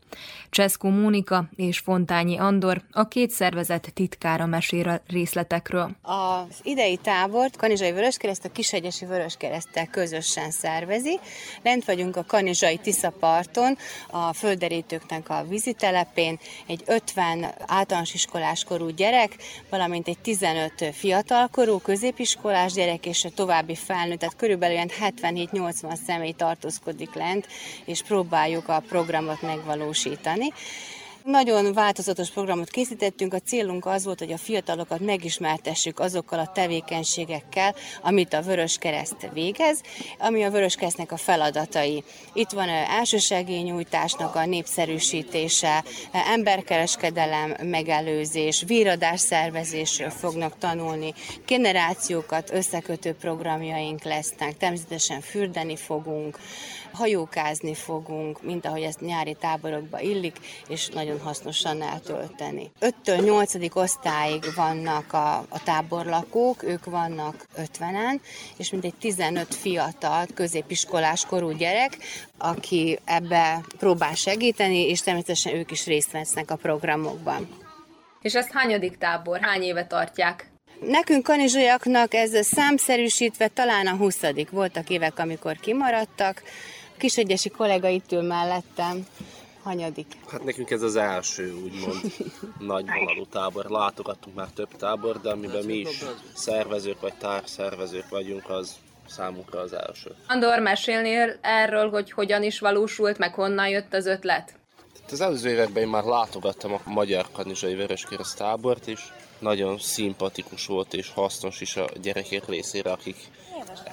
Speaker 2: Cseszkó Mónika és Fontányi Andor a két szervezet titkára mesél részletekről.
Speaker 4: Az idei tábort Kanizsai Vöröskereszt a Kishegyesi Vöröskereszttel közösen szervezi. Lent vagyunk a Kanizsai Tiszaparton, a földerítőknek a vízitelepén, egy 50 általános iskolás korú gyerek, valamint egy 15 fiatal fiatalkorú, középiskolás gyerek és a további felnőtt, tehát körülbelül 77-80 személy tartózkodik lent, és próbáljuk a programot megvalósítani. Nagyon változatos programot készítettünk, a célunk az volt, hogy a fiatalokat megismertessük azokkal a tevékenységekkel, amit a Vörös Kereszt végez, ami a Vörös Keresztnek a feladatai. Itt van elsősegélynyújtásnak a népszerűsítése, emberkereskedelem megelőzés, víradás szervezésről fognak tanulni, generációkat összekötő programjaink lesznek, természetesen fürdeni fogunk, hajókázni fogunk, mint ahogy ezt nyári táborokba illik, és nagyon hasznosan eltölteni. 5-től 8. osztályig vannak a, a táborlakók, ők vannak 50-en, és mindegy 15 fiatal, középiskolás korú gyerek, aki ebbe próbál segíteni, és természetesen ők is részt vesznek a programokban.
Speaker 2: És ezt hányadik tábor, hány éve tartják?
Speaker 4: Nekünk kanizsaiaknak ez számszerűsítve talán a 20 Voltak évek, amikor kimaradtak. Kisegyesi kollega itt ül mellettem. Hanyadik?
Speaker 5: Hát nekünk ez az első, úgymond <laughs> nagy vonalú tábor. Látogattunk már több tábor, de amiben mi is szervezők vagy társszervezők vagyunk, az számunkra az első.
Speaker 2: Andor, mesélnél erről, hogy hogyan is valósult, meg honnan jött az ötlet?
Speaker 5: Az előző években én már látogattam a Magyar Kanizsai Vöröskereszt tábort is. Nagyon szimpatikus volt és hasznos is a gyerekek részére, akik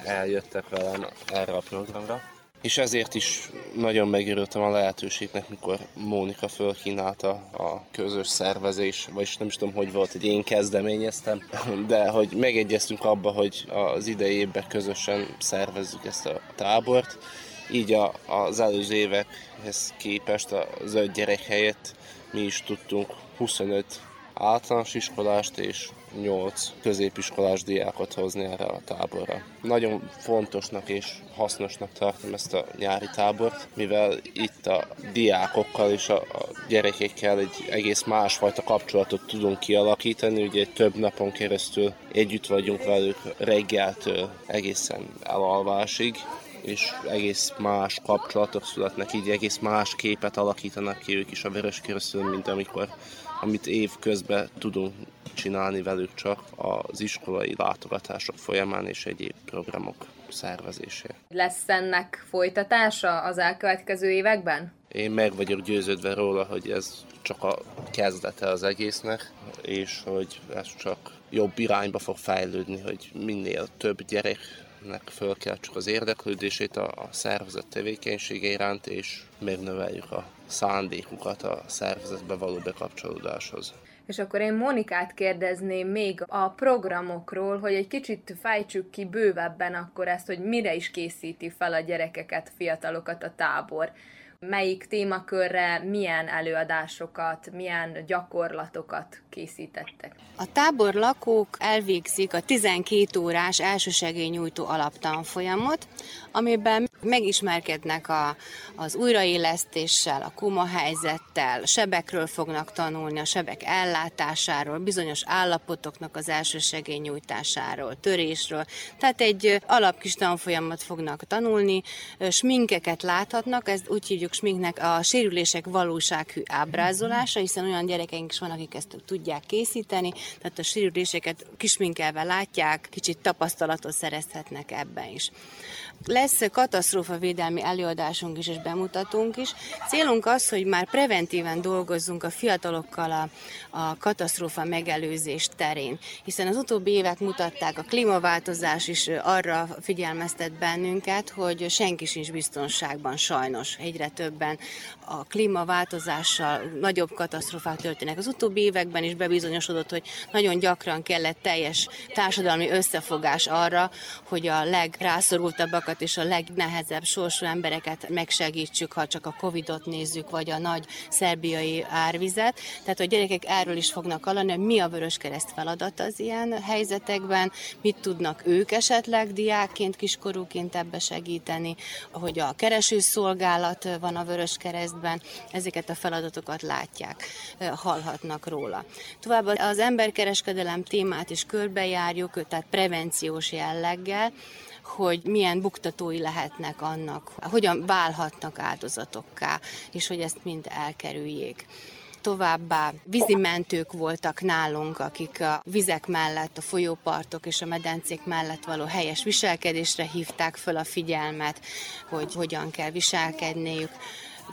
Speaker 5: eljöttek velem erre a programra. És ezért is nagyon megörültem a lehetőségnek, mikor Mónika fölkínálta a közös szervezés, vagyis nem is tudom, hogy volt, hogy én kezdeményeztem, de hogy megegyeztünk abba, hogy az idei évben közösen szervezzük ezt a tábort. Így a, az előző évekhez képest az öt gyerek helyett mi is tudtunk 25 általános iskolást és 8 középiskolás diákot hozni erre a táborra. Nagyon fontosnak és hasznosnak tartom ezt a nyári tábort, mivel itt a diákokkal és a, gyerekekkel egy egész másfajta kapcsolatot tudunk kialakítani, ugye több napon keresztül együtt vagyunk velük reggeltől egészen elalvásig, és egész más kapcsolatok születnek, így egész más képet alakítanak ki ők is a Vörös mint amikor amit év közben tudunk csinálni velük csak az iskolai látogatások folyamán és egyéb programok szervezésére.
Speaker 2: Lesz ennek folytatása az elkövetkező években?
Speaker 5: Én meg vagyok győződve róla, hogy ez csak a kezdete az egésznek, és hogy ez csak jobb irányba fog fejlődni, hogy minél több gyerek nek föl kell csak az érdeklődését a, a szervezet tevékenysége iránt, és megnöveljük a szándékukat a szervezetbe való bekapcsolódáshoz.
Speaker 2: És akkor én Monikát kérdezném még a programokról, hogy egy kicsit fejtsük ki bővebben akkor ezt, hogy mire is készíti fel a gyerekeket, fiatalokat a tábor melyik témakörre milyen előadásokat, milyen gyakorlatokat készítettek.
Speaker 4: A tábor lakók elvégzik a 12 órás elsősegélynyújtó alaptanfolyamot, amiben megismerkednek a, az újraélesztéssel, a koma helyzettel, sebekről fognak tanulni, a sebek ellátásáról, bizonyos állapotoknak az elsősegélynyújtásáról, törésről. Tehát egy alapkis tanfolyamat fognak tanulni, sminkeket láthatnak, ezt úgy hívjuk sminknek a sérülések valósághű ábrázolása, hiszen olyan gyerekeink is van, akik ezt tudják készíteni, tehát a sérüléseket kisminkelve látják, kicsit tapasztalatot szerezhetnek ebben is. Lesz katasztrófavédelmi előadásunk is és bemutatunk is. Célunk az, hogy már preventíven dolgozzunk a fiatalokkal a, a katasztrófa megelőzés terén, hiszen az utóbbi évek mutatták, a klímaváltozás is arra figyelmeztet bennünket, hogy senki sincs biztonságban sajnos. Egyre többen a klímaváltozással nagyobb katasztrófák történnek. Az utóbbi években is bebizonyosodott, hogy nagyon gyakran kellett teljes társadalmi összefogás arra, hogy a legrászorultabbakat és a legnehezebb sorsú embereket megsegítsük, ha csak a Covid-ot nézzük, vagy a nagy szerbiai árvizet. Tehát a gyerekek erről is fognak hallani, hogy mi a Vöröskereszt feladat az ilyen helyzetekben, mit tudnak ők esetleg diákként, kiskorúként ebbe segíteni, hogy a keresőszolgálat van a Vöröskeresztben, ezeket a feladatokat látják, hallhatnak róla. Továbbá az emberkereskedelem témát is körbejárjuk, tehát prevenciós jelleggel, hogy milyen buktatói lehetnek annak, hogyan válhatnak áldozatokká, és hogy ezt mind elkerüljék. Továbbá vízimentők voltak nálunk, akik a vizek mellett, a folyópartok és a medencék mellett való helyes viselkedésre hívták föl a figyelmet, hogy hogyan kell viselkedniük.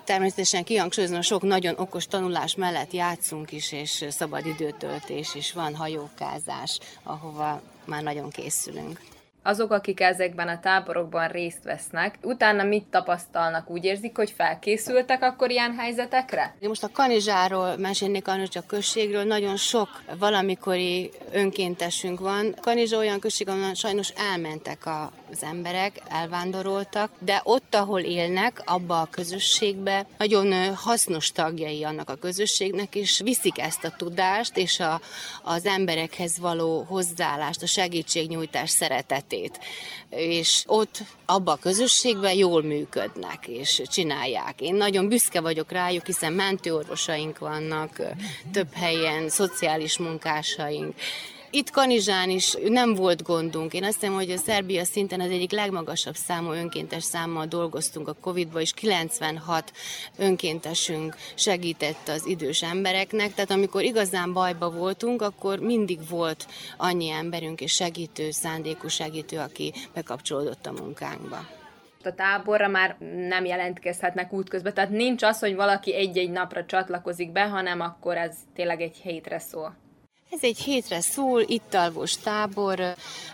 Speaker 4: Természetesen kihangsúlyozom, sok nagyon okos tanulás mellett játszunk is, és szabad időtöltés is van, hajókázás, ahova már nagyon készülünk
Speaker 2: azok, akik ezekben a táborokban részt vesznek, utána mit tapasztalnak? Úgy érzik, hogy felkészültek akkor ilyen helyzetekre?
Speaker 4: Most a Kanizsáról mesélnék, Kanizsa községről, nagyon sok valamikori önkéntesünk van. Kanizsa olyan község, ahol sajnos elmentek a az emberek elvándoroltak, de ott, ahol élnek, abba a közösségbe nagyon hasznos tagjai annak a közösségnek, és viszik ezt a tudást, és a, az emberekhez való hozzáállást, a segítségnyújtás szeretetét. És ott, abba a közösségben jól működnek, és csinálják. Én nagyon büszke vagyok rájuk, hiszen mentőorvosaink vannak, több helyen szociális munkásaink, itt Kanizsán is nem volt gondunk. Én azt hiszem, hogy a Szerbia szinten az egyik legmagasabb számú önkéntes számmal dolgoztunk a Covid-ba, és 96 önkéntesünk segített az idős embereknek. Tehát amikor igazán bajba voltunk, akkor mindig volt annyi emberünk és segítő, szándékú segítő, aki bekapcsolódott a munkánkba
Speaker 2: a táborra már nem jelentkezhetnek útközben. Tehát nincs az, hogy valaki egy-egy napra csatlakozik be, hanem akkor ez tényleg egy hétre szól.
Speaker 4: Ez egy hétre szól, itt alvos tábor.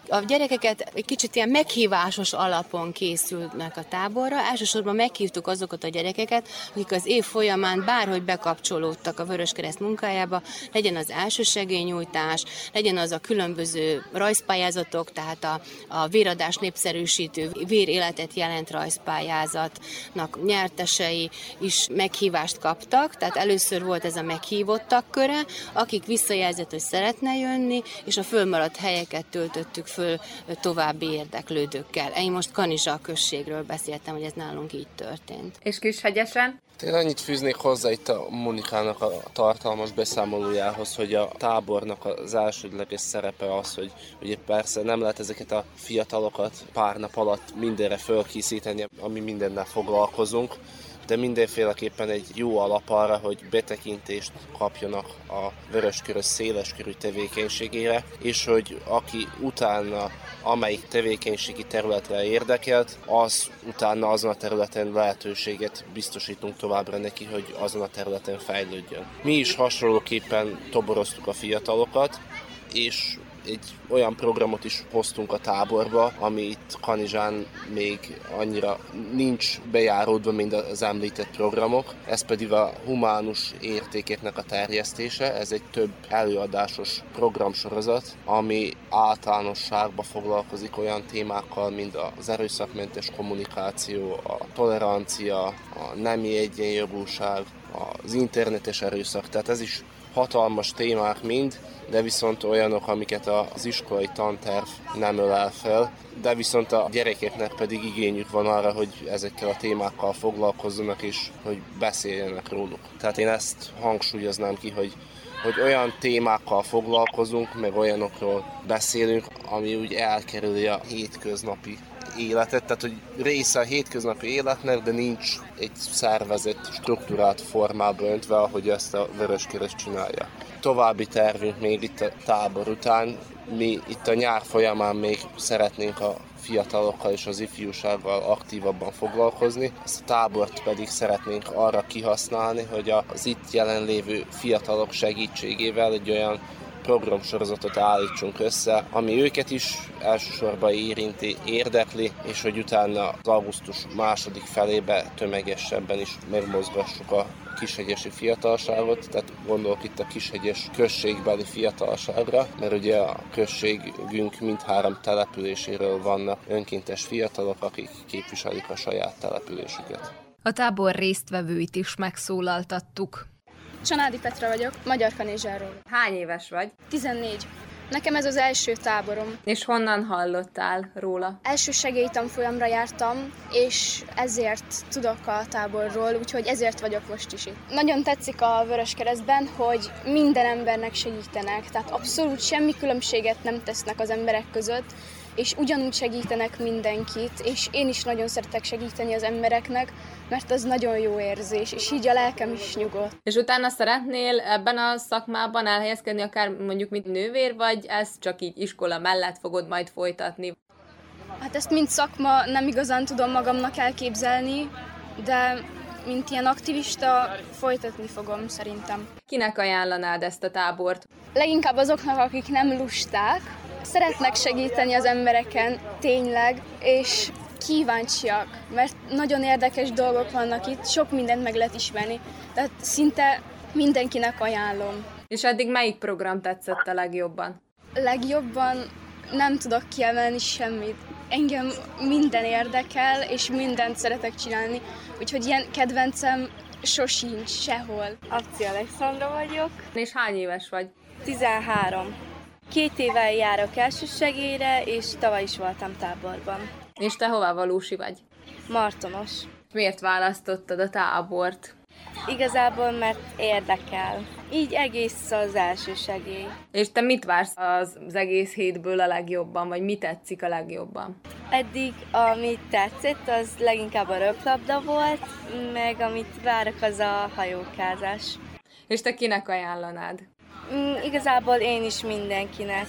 Speaker 4: A gyerekeket egy kicsit ilyen meghívásos alapon készülnek a táborra. Elsősorban meghívtuk azokat a gyerekeket, akik az év folyamán bárhogy bekapcsolódtak a Vöröskereszt munkájába, legyen az elsősegélynyújtás, legyen az a különböző rajzpályázatok, tehát a, a véradás népszerűsítő véréletet jelent rajzpályázatnak nyertesei is meghívást kaptak, tehát először volt ez a meghívottak köre, akik visszajelzett, hogy szeretne jönni, és a fölmaradt helyeket töltöttük föl további érdeklődőkkel. Én most Kanizsa községről beszéltem, hogy ez nálunk így történt.
Speaker 2: És Kishegyesen?
Speaker 5: Én annyit fűznék hozzá itt a Monikának a tartalmas beszámolójához, hogy a tábornak az elsődleges szerepe az, hogy ugye persze nem lehet ezeket a fiatalokat pár nap alatt mindenre fölkészíteni, ami mindennel foglalkozunk, de mindenféleképpen egy jó alap arra, hogy betekintést kapjanak a Vöröskörös széleskörű tevékenységére, és hogy aki utána amelyik tevékenységi területre érdekelt, az utána azon a területen lehetőséget biztosítunk továbbra neki, hogy azon a területen fejlődjön. Mi is hasonlóképpen toboroztuk a fiatalokat, és egy olyan programot is hoztunk a táborba, ami itt Kanizsán még annyira nincs bejáródva, mint az említett programok. Ez pedig a humánus értékeknek a terjesztése. Ez egy több előadásos programsorozat, ami általánosságban foglalkozik olyan témákkal, mint az erőszakmentes kommunikáció, a tolerancia, a nemi egyenjogúság, az internetes erőszak. Tehát ez is hatalmas témák mind, de viszont olyanok, amiket az iskolai tanterv nem ölel fel, de viszont a gyerekeknek pedig igényük van arra, hogy ezekkel a témákkal foglalkozzanak és hogy beszéljenek róluk. Tehát én ezt hangsúlyoznám ki, hogy hogy olyan témákkal foglalkozunk, meg olyanokról beszélünk, ami úgy elkerüli a hétköznapi életet, tehát hogy része a hétköznapi életnek, de nincs egy szervezett, struktúrát formába öntve, ahogy ezt a Vöröskereszt csinálja. További tervünk még itt a tábor után, mi itt a nyár folyamán még szeretnénk a fiatalokkal és az ifjúsággal aktívabban foglalkozni. Ezt a tábort pedig szeretnénk arra kihasználni, hogy az itt jelenlévő fiatalok segítségével egy olyan programsorozatot állítsunk össze, ami őket is elsősorban érinti, érdekli, és hogy utána az augusztus második felébe tömegesebben is megmozgassuk a kishegyesi fiatalságot, tehát gondolok itt a kishegyes községbeli fiatalságra, mert ugye a községünk mindhárom településéről vannak önkéntes fiatalok, akik képviselik a saját településüket.
Speaker 2: A tábor résztvevőit is megszólaltattuk.
Speaker 6: Csanádi Petra vagyok, Magyar Kanizsáról.
Speaker 2: Hány éves vagy?
Speaker 6: 14. Nekem ez az első táborom.
Speaker 2: És honnan hallottál róla?
Speaker 6: Első segélytanfolyamra jártam, és ezért tudok a táborról, úgyhogy ezért vagyok most is itt. Nagyon tetszik a Vöröskeresztben, hogy minden embernek segítenek, tehát abszolút semmi különbséget nem tesznek az emberek között, és ugyanúgy segítenek mindenkit, és én is nagyon szeretek segíteni az embereknek, mert az nagyon jó érzés, és így a lelkem is nyugodt.
Speaker 2: És utána szeretnél ebben a szakmában elhelyezkedni, akár mondjuk mint nővér, vagy ezt csak így iskola mellett fogod majd folytatni?
Speaker 6: Hát ezt mint szakma nem igazán tudom magamnak elképzelni, de mint ilyen aktivista folytatni fogom szerintem.
Speaker 2: Kinek ajánlanád ezt a tábort?
Speaker 6: Leginkább azoknak, akik nem lusták, szeretnek segíteni az embereken tényleg, és kíváncsiak, mert nagyon érdekes dolgok vannak itt, sok mindent meg lehet ismerni, tehát szinte mindenkinek ajánlom.
Speaker 2: És eddig melyik program tetszett a legjobban?
Speaker 6: Legjobban nem tudok kiemelni semmit. engem minden érdekel, és mindent szeretek csinálni, úgyhogy ilyen kedvencem sosincs sehol.
Speaker 7: Akci Alexandra vagyok.
Speaker 2: És hány éves vagy?
Speaker 7: 13. Két éve járok elsősegélyre, és tavaly is voltam táborban.
Speaker 2: És te hová valósi vagy?
Speaker 7: Martonos.
Speaker 2: Miért választottad a tábort?
Speaker 7: Igazából, mert érdekel. Így egész az első segély.
Speaker 2: És te mit vársz az, egész hétből a legjobban, vagy mi tetszik a legjobban?
Speaker 7: Eddig, amit tetszett, az leginkább a röplabda volt, meg amit várok, az a hajókázás.
Speaker 2: És te kinek ajánlanád?
Speaker 7: Mm, igazából én is mindenkinek.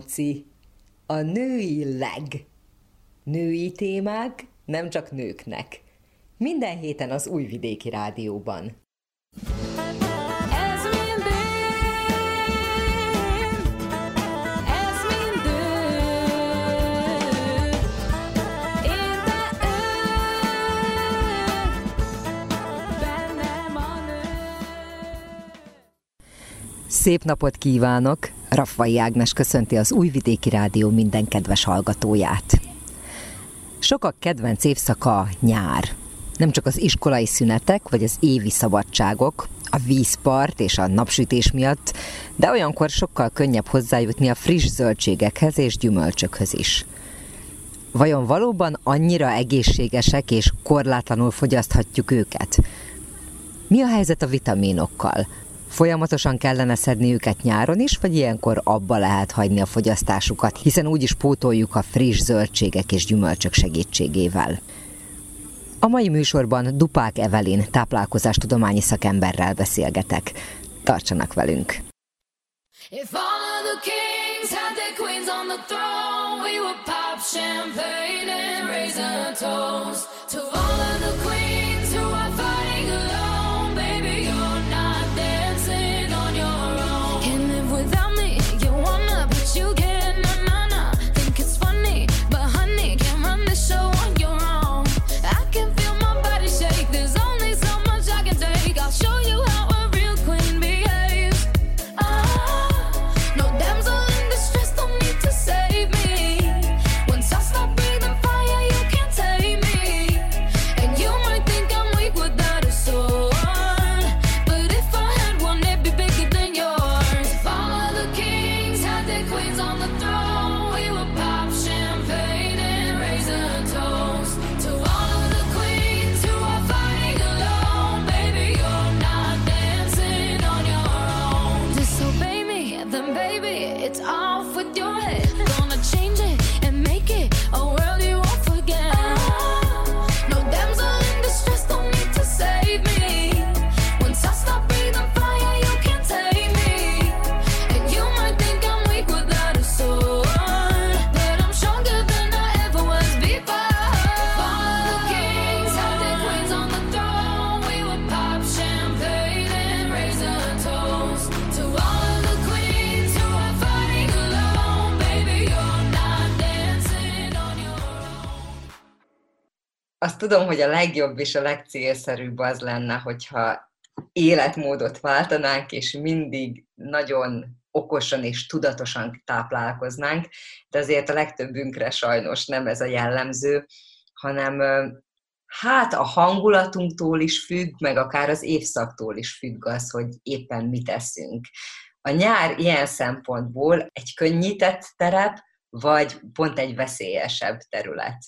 Speaker 8: Manci. A női leg. Női témák nem csak nőknek. Minden héten az Újvidéki Rádióban. Szép napot kívánok! Raffai Ágnes köszönti az Újvidéki Rádió minden kedves hallgatóját. Sokak kedvenc évszaka nyár. Nem csak az iskolai szünetek vagy az évi szabadságok, a vízpart és a napsütés miatt, de olyankor sokkal könnyebb hozzájutni a friss zöldségekhez és gyümölcsökhöz is. Vajon valóban annyira egészségesek és korlátlanul fogyaszthatjuk őket? Mi a helyzet a vitaminokkal? Folyamatosan kellene szedni őket nyáron is, vagy ilyenkor abba lehet hagyni a fogyasztásukat, hiszen úgyis pótoljuk a friss zöldségek és gyümölcsök segítségével. A mai műsorban Dupák Evelin táplálkozástudományi szakemberrel beszélgetek. Tartsanak velünk! If all of the kings had their queens on the throne, we would pop champagne and raise a toast to all of the queens azt tudom, hogy a legjobb és a legcélszerűbb az lenne, hogyha életmódot váltanánk, és mindig nagyon okosan és tudatosan táplálkoznánk, de azért a legtöbbünkre sajnos nem ez a jellemző, hanem hát a hangulatunktól is függ, meg akár az évszaktól is függ az, hogy éppen mit teszünk. A nyár ilyen szempontból egy könnyített terep, vagy pont egy veszélyesebb terület?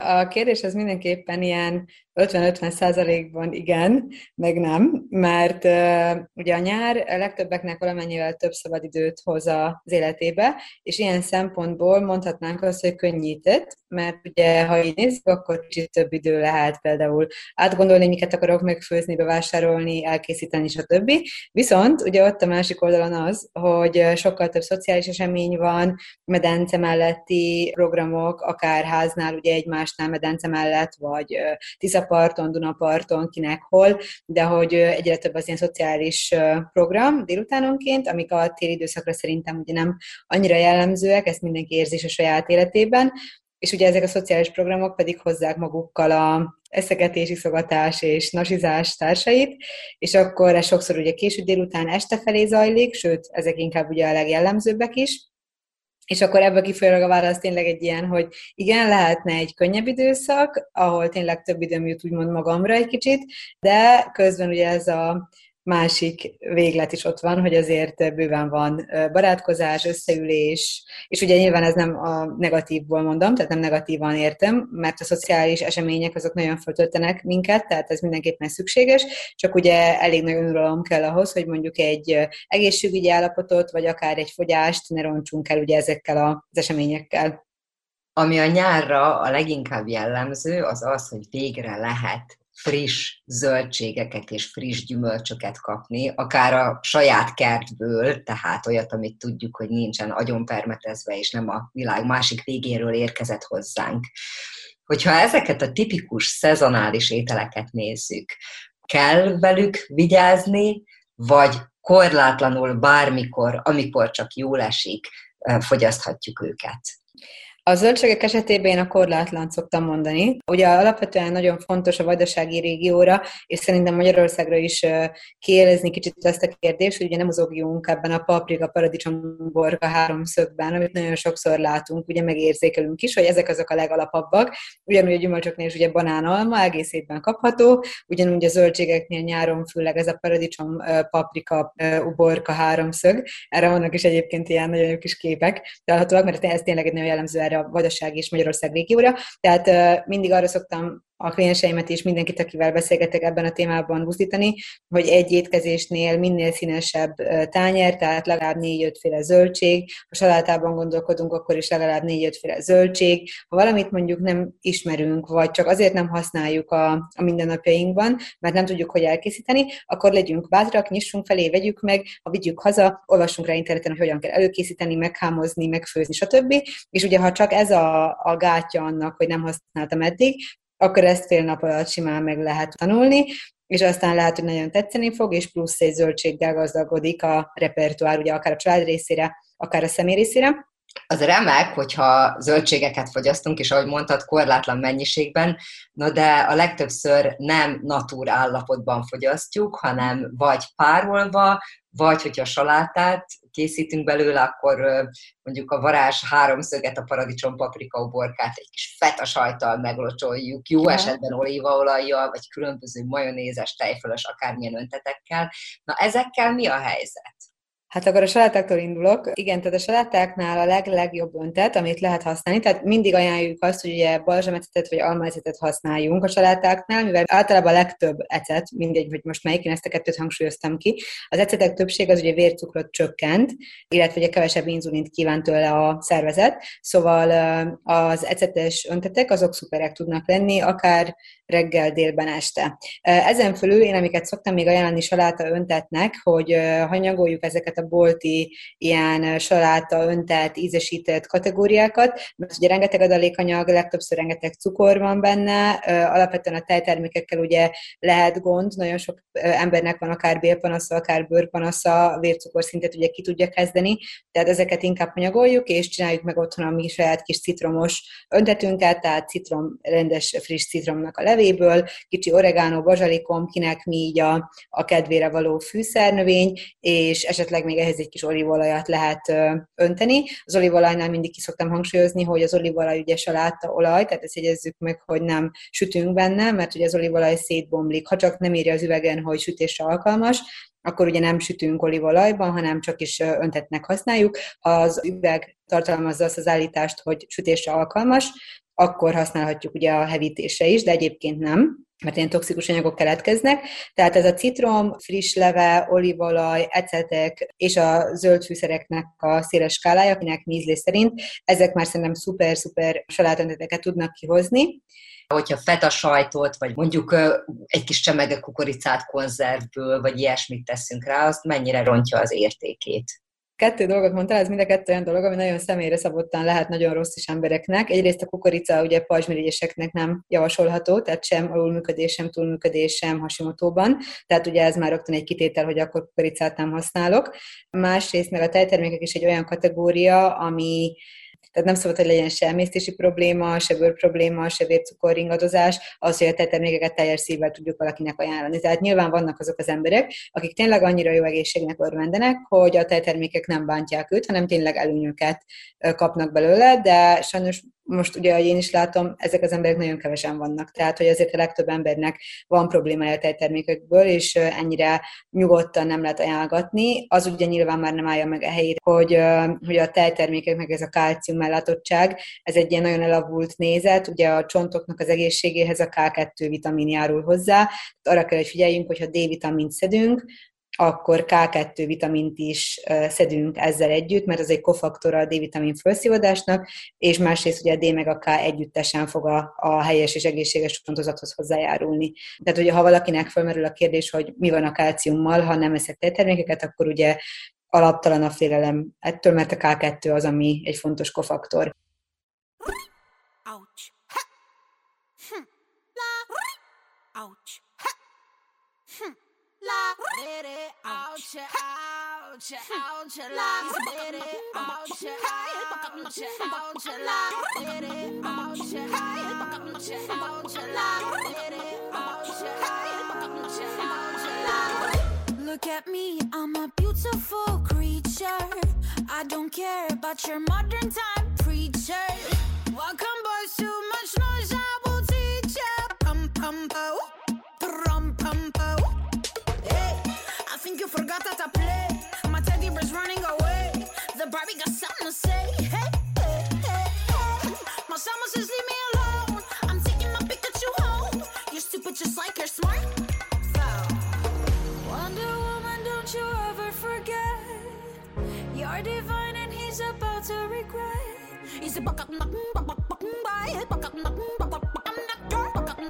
Speaker 9: A kérdés az mindenképpen ilyen 50-50 százalékban igen, meg nem, mert uh, ugye a nyár a legtöbbeknek valamennyivel több szabadidőt hoz az életébe, és ilyen szempontból mondhatnánk azt, hogy könnyített, mert ugye ha így nézzük, akkor kicsit több idő lehet például átgondolni, miket akarok megfőzni, bevásárolni, elkészíteni, stb. Viszont ugye ott a másik oldalon az, hogy sokkal több szociális esemény van, medence melletti programok, akár háznál ugye egymásnál medence mellett, vagy Tisza Tiszaparton, Dunaparton, kinek hol, de hogy egyre több az ilyen szociális program délutánonként, amik a téli időszakra szerintem ugye nem annyira jellemzőek, ezt mindenki érzi a saját életében, és ugye ezek a szociális programok pedig hozzák magukkal a eszegetés, iszogatás és nasizás társait, és akkor ez sokszor ugye késő délután este felé zajlik, sőt, ezek inkább ugye a legjellemzőbbek is, és akkor ebből kifolyólag a válasz tényleg egy ilyen, hogy igen, lehetne egy könnyebb időszak, ahol tényleg több időm jut úgymond magamra egy kicsit, de közben ugye ez a másik véglet is ott van, hogy azért bőven van barátkozás, összeülés, és ugye nyilván ez nem a negatívból mondom, tehát nem negatívan értem, mert a szociális események azok nagyon föltöltenek minket, tehát ez mindenképpen szükséges, csak ugye elég nagy önuralom kell ahhoz, hogy mondjuk egy egészségügyi állapotot, vagy akár egy fogyást ne roncsunk el ugye ezekkel az eseményekkel.
Speaker 10: Ami a nyárra a leginkább jellemző, az az, hogy végre lehet friss zöldségeket és friss gyümölcsöket kapni, akár a saját kertből, tehát olyat, amit tudjuk, hogy nincsen agyon permetezve, és nem a világ másik végéről érkezett hozzánk. Hogyha ezeket a tipikus szezonális ételeket nézzük, kell velük vigyázni, vagy korlátlanul bármikor, amikor csak jól esik, fogyaszthatjuk őket.
Speaker 9: A zöldségek esetében én a korlátlan szoktam mondani. Ugye alapvetően nagyon fontos a vajdasági régióra, és szerintem Magyarországra is kielezni kicsit ezt a kérdést, hogy ugye nem mozogjunk ebben a paprika, paradicsom, borka háromszögben, amit nagyon sokszor látunk, ugye megérzékelünk is, hogy ezek azok a legalapabbak. Ugyanúgy a gyümölcsöknél is ugye banánalma egész évben kapható, ugyanúgy a zöldségeknél nyáron főleg ez a paradicsom, paprika, uborka háromszög. Erre vannak is egyébként ilyen nagyon jó kis képek, találhatóak, mert ez tényleg egy nagyon jellemző erre a Vajdaság és Magyarország régióra. Tehát mindig arra szoktam a klienseimet és mindenkit, akivel beszélgetek ebben a témában buzdítani, hogy egy étkezésnél minél színesebb tányér, tehát legalább négy féle zöldség, ha salátában gondolkodunk, akkor is legalább négy féle zöldség. Ha valamit mondjuk nem ismerünk, vagy csak azért nem használjuk a, a mindennapjainkban, mert nem tudjuk, hogy elkészíteni, akkor legyünk bátrak, nyissunk felé, vegyük meg, ha vigyük haza, olvassunk rá interneten, hogy hogyan kell előkészíteni, meghámozni, megfőzni, stb. És ugye, ha csak ez a, a gátja annak, hogy nem használtam eddig, akkor ezt fél nap alatt simán meg lehet tanulni, és aztán lehet, hogy nagyon tetszeni fog, és plusz egy zöldséggel gazdagodik a repertoár, ugye akár a család részére, akár a személy részére.
Speaker 10: Az remek, hogyha zöldségeket fogyasztunk, és ahogy mondtad, korlátlan mennyiségben, no de a legtöbbször nem natúr állapotban fogyasztjuk, hanem vagy párolva, vagy hogyha salátát készítünk belőle, akkor mondjuk a varázs háromszöget, a paradicsom, paprika, uborkát egy kis feta sajtal meglocsoljuk, jó ja. esetben olívaolajjal, vagy különböző majonézes, tejfölös, akármilyen öntetekkel. Na ezekkel mi a helyzet?
Speaker 9: Hát akkor a salátáktól indulok. Igen, tehát a salátáknál a leg, legjobb öntet, amit lehet használni. Tehát mindig ajánljuk azt, hogy ugye balzsamecetet vagy almaecetet használjunk a salátáknál, mivel általában a legtöbb ecet, mindegy, hogy most melyik, én ezt a kettőt hangsúlyoztam ki. Az ecetek többség az ugye vércukrot csökkent, illetve ugye kevesebb inzulint kíván tőle a szervezet. Szóval az ecetes öntetek azok szuperek tudnak lenni, akár reggel, délben, este. Ezen fölül én, amiket szoktam még ajánlani saláta öntetnek, hogy hanyagoljuk ezeket a bolti ilyen saláta öntett, ízesített kategóriákat, mert ugye rengeteg adalékanyag, legtöbbször rengeteg cukor van benne, alapvetően a tejtermékekkel ugye lehet gond, nagyon sok embernek van akár bélpanasza, akár bőrpanasza, vércukorszintet ugye ki tudja kezdeni, tehát ezeket inkább anyagoljuk, és csináljuk meg otthon a mi saját kis citromos öntetünket, tehát citrom, rendes friss citromnak a levéből, kicsi oregano, bazsalikom, kinek mi így a, a kedvére való fűszernövény, és esetleg még ehhez egy kis olívolajat lehet önteni. Az olívolajnál mindig ki szoktam hangsúlyozni, hogy az olívolaj ugye olaj, tehát ezt jegyezzük meg, hogy nem sütünk benne, mert ugye az olívolaj szétbomlik. Ha csak nem írja az üvegen, hogy sütésre alkalmas, akkor ugye nem sütünk olívolajban, hanem csak is öntetnek használjuk. Ha az üveg tartalmazza azt az állítást, hogy sütésre alkalmas, akkor használhatjuk ugye a hevítésre is, de egyébként nem mert ilyen toxikus anyagok keletkeznek. Tehát ez a citrom, friss leve, olívolaj, ecetek és a zöld fűszereknek a széles skálája, akinek ízlés szerint, ezek már szerintem szuper-szuper salátönteteket tudnak kihozni.
Speaker 10: Hogyha feta sajtot, vagy mondjuk egy kis csemege kukoricát konzervből, vagy ilyesmit teszünk rá, azt mennyire rontja az értékét
Speaker 9: kettő dolgot mondtál, ez mind a kettő olyan dolog, ami nagyon személyre szabottan lehet nagyon rossz is embereknek. Egyrészt a kukorica ugye pajzsmirigyeseknek nem javasolható, tehát sem alulműködés, sem túlműködés, sem hasimotóban. Tehát ugye ez már rögtön egy kitétel, hogy akkor kukoricát nem használok. Másrészt meg a tejtermékek is egy olyan kategória, ami tehát nem szabad, hogy legyen se emésztési probléma, se bőr probléma, se vércukor ingadozás, az, hogy a tejtermékeket teljes szívvel tudjuk valakinek ajánlani. Tehát nyilván vannak azok az emberek, akik tényleg annyira jó egészségnek örvendenek, hogy a tejtermékek nem bántják őt, hanem tényleg előnyöket kapnak belőle, de sajnos most ugye, ahogy én is látom, ezek az emberek nagyon kevesen vannak. Tehát, hogy azért a legtöbb embernek van problémája a tejtermékekből, és ennyire nyugodtan nem lehet ajánlgatni. Az ugye nyilván már nem állja meg a helyét, hogy, hogy a tejtermékek, meg ez a kálcium ellátottság, ez egy ilyen nagyon elavult nézet. Ugye a csontoknak az egészségéhez a K2 vitamin járul hozzá. Arra kell, hogy figyeljünk, hogyha D-vitamint szedünk, akkor K2 vitamint is szedünk ezzel együtt, mert az egy kofaktora a D-vitamin felszívódásnak, és másrészt ugye a D meg a K együttesen fog a, a helyes és egészséges csontozathoz hozzájárulni. Tehát ugye ha valakinek felmerül a kérdés, hogy mi van a kálciummal, ha nem eszek tejtermékeket, akkor ugye alaptalan a félelem ettől, mert a K2 az, ami egy fontos kofaktor. Ouch. Look at me, I'm a beautiful creature. I don't care about your modern time preacher. Welcome boys, too much noise, I will teach you. Pum pum pum. Think you forgot that I play. My teddy bear's running away. The Barbie got something to say. Hey, hey, hey, hey. My summer says leave me alone. I'm taking my Pikachu home. You're stupid just like you're smart. So. Wonder Woman, don't you ever forget. You're divine and he's about to regret. He's a buck up, buck up, buck up, buck up, buck up, I'm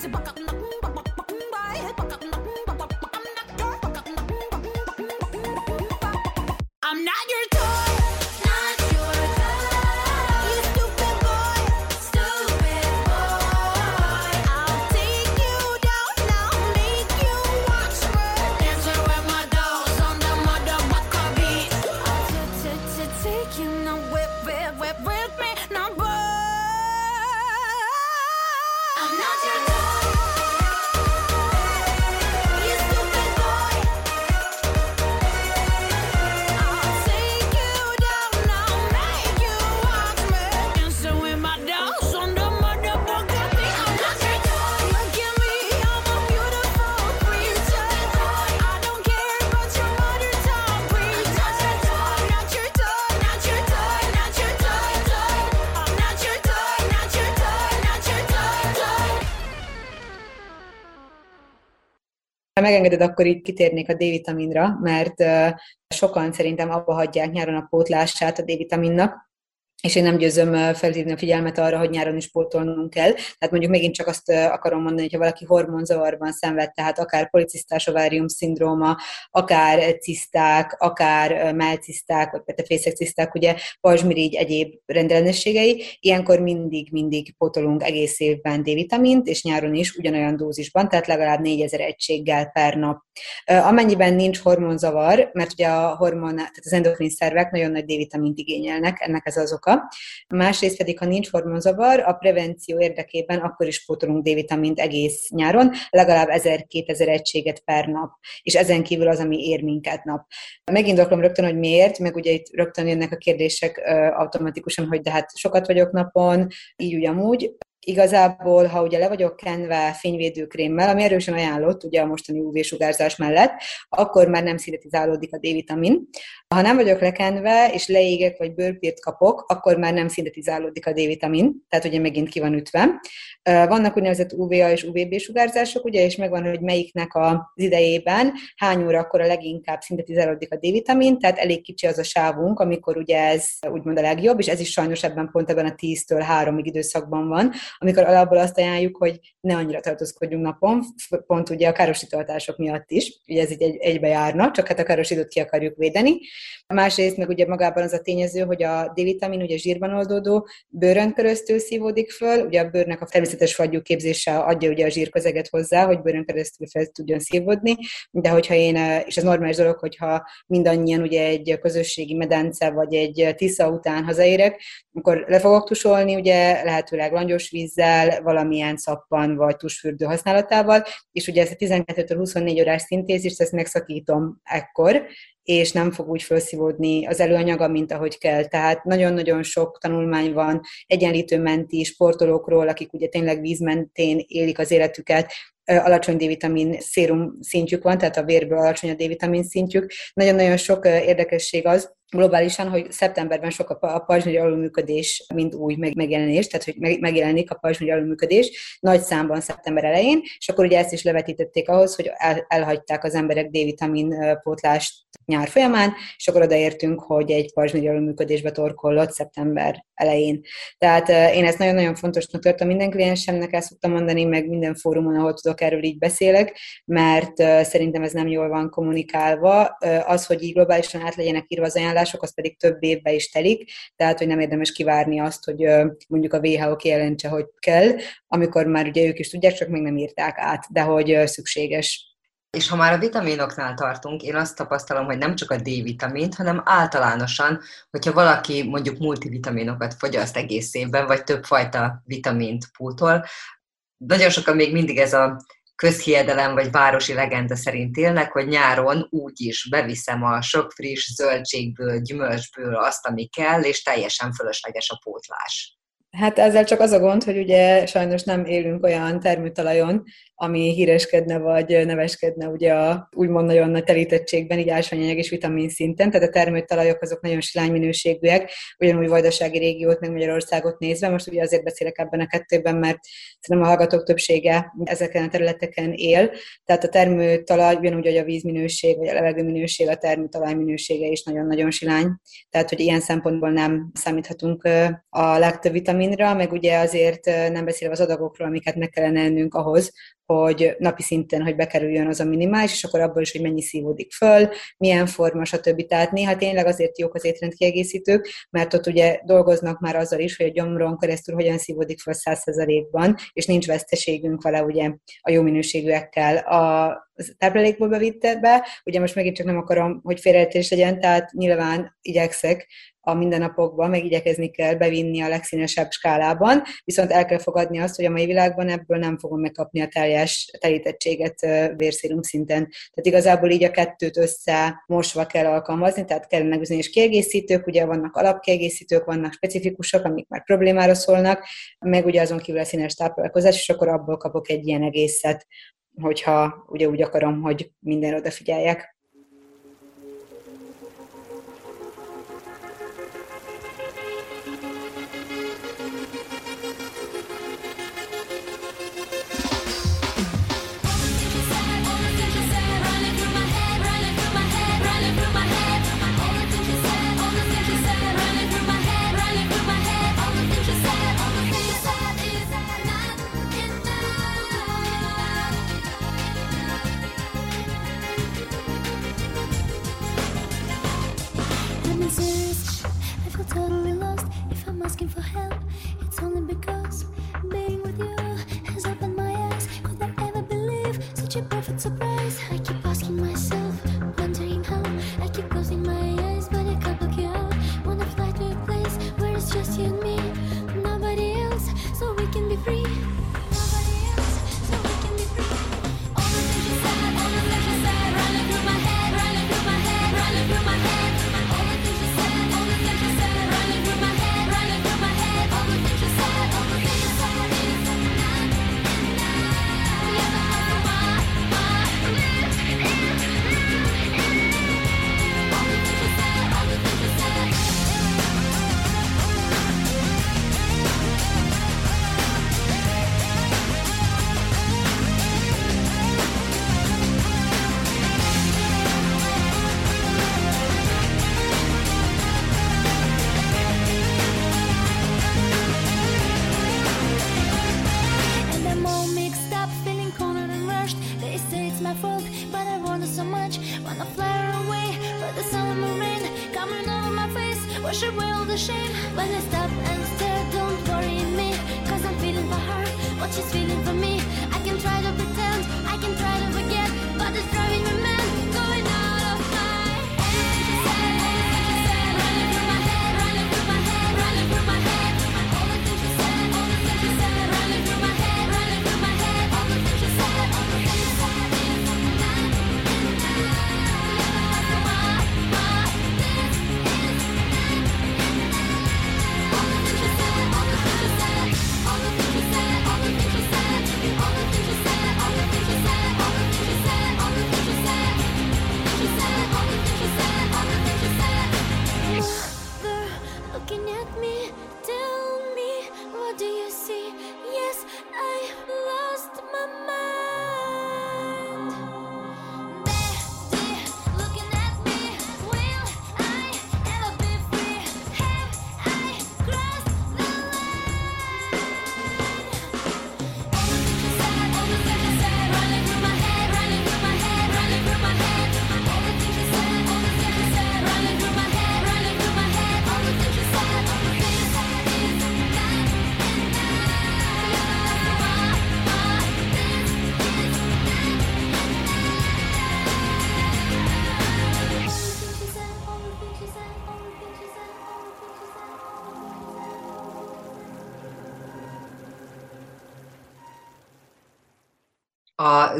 Speaker 9: Easy back up, knock, back, back. Megengeded, akkor itt kitérnék a D-vitaminra, mert sokan szerintem abba hagyják nyáron a pótlását a D-vitaminnak, és én nem győzöm felhívni a figyelmet arra, hogy nyáron is pótolnunk kell. Tehát mondjuk megint csak azt akarom mondani, hogy ha valaki hormonzavarban szenved, tehát akár policisztás ovárium szindróma, akár ciszták, akár melciszták, vagy petefészek ciszták, ugye pajzsmirigy egyéb rendellenességei, ilyenkor mindig-mindig pótolunk egész évben D-vitamint, és nyáron is ugyanolyan dózisban, tehát legalább 4000 egységgel per nap. Amennyiben nincs hormonzavar, mert ugye a hormon, tehát az endokrin szervek nagyon nagy D-vitamint igényelnek, ennek ez az oka. Másrészt pedig, ha nincs hormonzavar, a prevenció érdekében akkor is pótolunk D-vitamint egész nyáron, legalább 1000-2000 egységet per nap, és ezen kívül az, ami ér minket nap. Megindoklom rögtön, hogy miért, meg ugye itt rögtön jönnek a kérdések automatikusan, hogy de hát sokat vagyok napon, így úgy amúgy. Igazából, ha ugye le vagyok kenve fényvédőkrémmel, ami erősen ajánlott ugye a mostani UV-sugárzás mellett, akkor már nem szintetizálódik a D-vitamin. Ha nem vagyok lekenve, és leégek, vagy bőrpírt kapok, akkor már nem szintetizálódik a D-vitamin, tehát ugye megint ki van ütve. Vannak úgynevezett UVA és UVB sugárzások, ugye, és megvan, hogy melyiknek az idejében hány óra akkor a leginkább szintetizálódik a D-vitamin, tehát elég kicsi az a sávunk, amikor ugye ez úgymond a legjobb, és ez is sajnos ebben pont ebben a 10-től 3-ig időszakban van, amikor alapból azt ajánljuk, hogy ne annyira tartózkodjunk napon, pont ugye a károsítóhatások miatt is, ugye ez így egy, egybe járna, csak hát a károsítót ki akarjuk védeni. A másrészt meg ugye magában az a tényező, hogy a D-vitamin ugye zsírban oldódó bőrön keresztül szívódik föl, ugye a bőrnek a természetes fagyú képzése adja ugye a zsírközeget hozzá, hogy bőrön keresztül fel tudjon szívódni, de hogyha én, és ez normális dolog, hogyha mindannyian ugye egy közösségi medence vagy egy tisza után hazaérek, akkor le fogok tusolni, ugye lehetőleg langyos vízzel, valamilyen szappan vagy tusfürdő használatával, és ugye ezt a 12 24 órás szintézist, ezt megszakítom ekkor, és nem fog úgy felszívódni az előanyaga, mint ahogy kell. Tehát nagyon-nagyon sok tanulmány van egyenlítőmenti sportolókról, akik ugye tényleg vízmentén élik az életüket, alacsony D-vitamin szérum szintjük van, tehát a vérből alacsony a D-vitamin szintjük. Nagyon-nagyon sok érdekesség az, globálisan, hogy szeptemberben sok a pajzsmiri alulműködés, mint új megjelenés, tehát hogy megjelenik a pajzsmiri alulműködés nagy számban szeptember elején, és akkor ugye ezt is levetítették ahhoz, hogy el, elhagyták az emberek D-vitamin pótlást nyár folyamán, és akkor odaértünk, hogy egy pajzsmiri alulműködésbe torkollott szeptember elején. Tehát én ezt nagyon-nagyon fontosnak tartom minden kliensemnek, ezt szoktam mondani, meg minden fórumon, ahol tudok erről így beszélek, mert szerintem ez nem jól van kommunikálva. Az, hogy így globálisan át legyenek írva az ajánlások, az pedig több évbe is telik, tehát hogy nem érdemes kivárni azt, hogy mondjuk a WHO kijelentse, hogy kell, amikor már ugye ők is tudják, csak még nem írták át, de hogy szükséges.
Speaker 8: És ha már a vitaminoknál tartunk, én azt tapasztalom, hogy nem csak a D-vitamint, hanem általánosan, hogyha valaki mondjuk multivitaminokat fogyaszt egész évben, vagy többfajta vitamint pótol, nagyon sokan még mindig ez a közhiedelem vagy városi legenda szerint élnek, hogy nyáron úgy is beviszem a sok friss zöldségből, gyümölcsből azt, ami kell, és teljesen fölösleges a pótlás.
Speaker 9: Hát ezzel csak az a gond, hogy ugye sajnos nem élünk olyan termőtalajon, ami híreskedne vagy neveskedne ugye a úgymond nagyon nagy telítettségben, így ásványanyag és vitamin szinten, tehát a termőtalajok azok nagyon silány minőségűek, ugyanúgy vajdasági régiót, meg Magyarországot nézve. Most ugye azért beszélek ebben a kettőben, mert szerintem a hallgatók többsége ezeken a területeken él, tehát a termőtalaj, ugyanúgy, hogy a vízminőség, vagy a levegőminőség, a termőtalaj minősége is nagyon-nagyon silány. Tehát, hogy ilyen szempontból nem számíthatunk a legtöbb vitaminra, meg ugye azért nem beszélve az adagokról, amiket meg kellene ennünk ahhoz, hogy napi szinten, hogy bekerüljön az a minimális, és akkor abból is, hogy mennyi szívódik föl, milyen forma, stb. Tehát néha tényleg azért jók az étrendkiegészítők, mert ott ugye dolgoznak már azzal is, hogy a gyomron keresztül hogyan szívódik föl 100%-ban, és nincs veszteségünk vele ugye a jó minőségűekkel. A táplálékból bevitte be, ugye most megint csak nem akarom, hogy félreértés legyen, tehát nyilván igyekszek a mindennapokban, meg igyekezni kell bevinni a legszínesebb skálában, viszont el kell fogadni azt, hogy a mai világban ebből nem fogom megkapni a teljes telítettséget vérszérum szinten. Tehát igazából így a kettőt össze mosva kell alkalmazni, tehát kellene bizonyos kiegészítők, ugye vannak alapkiegészítők, vannak specifikusok, amik már problémára szólnak, meg ugye azon kívül a színes táplálkozás, és akkor abból kapok egy ilyen egészet, hogyha ugye úgy akarom, hogy minden odafigyeljek.
Speaker 11: I'm asking for help, it's only
Speaker 8: because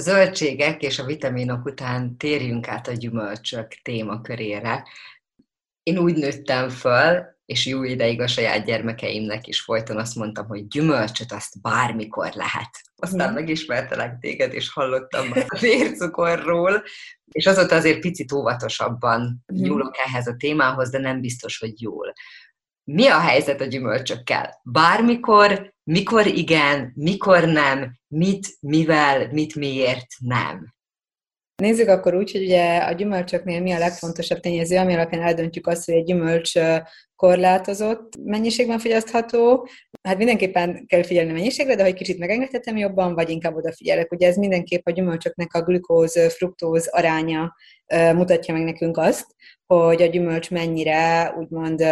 Speaker 8: zöldségek és a vitaminok után térjünk át a gyümölcsök témakörére. Én úgy nőttem föl, és jó ideig a saját gyermekeimnek is folyton azt mondtam, hogy gyümölcsöt azt bármikor lehet. Aztán megismertelek téged, és hallottam már a vércukorról, és azóta azért picit óvatosabban nyúlok ehhez a témához, de nem biztos, hogy jól. Mi a helyzet a gyümölcsökkel? Bármikor, mikor igen, mikor nem, mit, mivel, mit miért nem?
Speaker 9: Nézzük akkor úgy, hogy ugye a gyümölcsöknél mi a legfontosabb tényező, ami alapján eldöntjük azt, hogy egy gyümölcs korlátozott mennyiségben fogyasztható. Hát mindenképpen kell figyelni a mennyiségre, de ha egy kicsit megengedhetem jobban, vagy inkább odafigyelek. Ugye ez mindenképp a gyümölcsöknek a glükóz-fruktóz aránya ö, mutatja meg nekünk azt, hogy a gyümölcs mennyire úgymond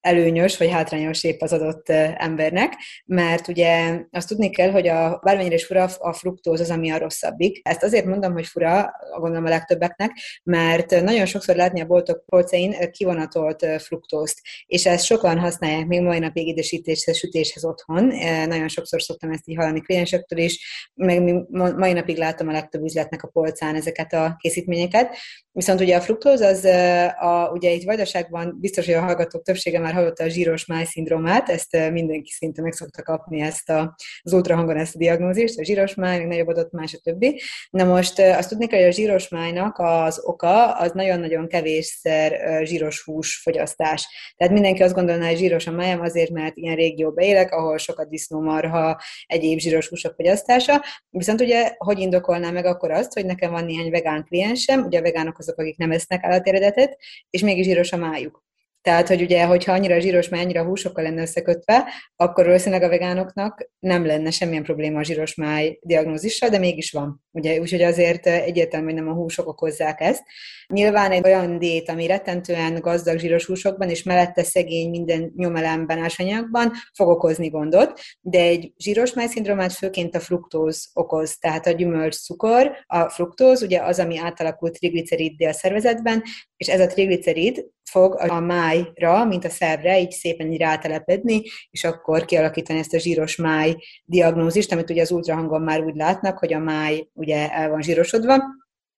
Speaker 9: előnyös vagy hátrányos épp az adott embernek, mert ugye azt tudni kell, hogy a bármennyire is fura, a fruktóz az, ami a rosszabbik. Ezt azért mondom, hogy fura, gondolom a legtöbbeknek, mert nagyon sokszor látni a boltok polcain kivonatolt fruktózt, és ezt sokan használják még mai napig édesítéshez, sütéshez otthon. Nagyon sokszor szoktam ezt így hallani kliensektől is, meg mai napig látom a legtöbb üzletnek a polcán ezeket a készítményeket. Viszont ugye a fruktóz az, a, ugye itt Vajdaságban biztos, hogy a hallgatók többsége már hallotta a zsíros máj szindrómát, ezt mindenki szinte meg szokta kapni ezt a, az ultrahangon ezt a diagnózist, a zsíros máj, nagyobb adott más, a többi. Na most azt tudni kell, hogy a zsíros májnak az oka az nagyon-nagyon kevésszer zsíros hús fogyasztás. Tehát mindenki azt gondolná, hogy zsíros a májam azért, mert ilyen régióba élek, ahol sokat disznómarha, egyéb zsíros húsok fogyasztása. Viszont ugye, hogy indokolná meg akkor azt, hogy nekem van néhány vegán kliensem, ugye a vegánok azok, akik nem esznek állatéredetet, és mégis zsíros a májuk. Tehát, hogy ugye, hogyha annyira zsíros, mert annyira húsokkal lenne összekötve, akkor valószínűleg a vegánoknak nem lenne semmilyen probléma a zsíros máj diagnózissal, de mégis van. Ugye, úgyhogy azért egyértelmű, hogy nem a húsok okozzák ezt. Nyilván egy olyan diét, ami rettentően gazdag zsíros húsokban, és mellette szegény minden nyomelemben, ásanyagban, fog okozni gondot, de egy zsíros májszindrómát főként a fruktóz okoz, tehát a gyümölcs cukor, a fruktóz, ugye az, ami átalakult trigliceriddé a szervezetben, és ez a triglicerid fog a májra, mint a szervre, így szépen így rátelepedni, és akkor kialakítani ezt a zsíros máj diagnózist, amit ugye az ultrahangon már úgy látnak, hogy a máj ugye el van zsírosodva,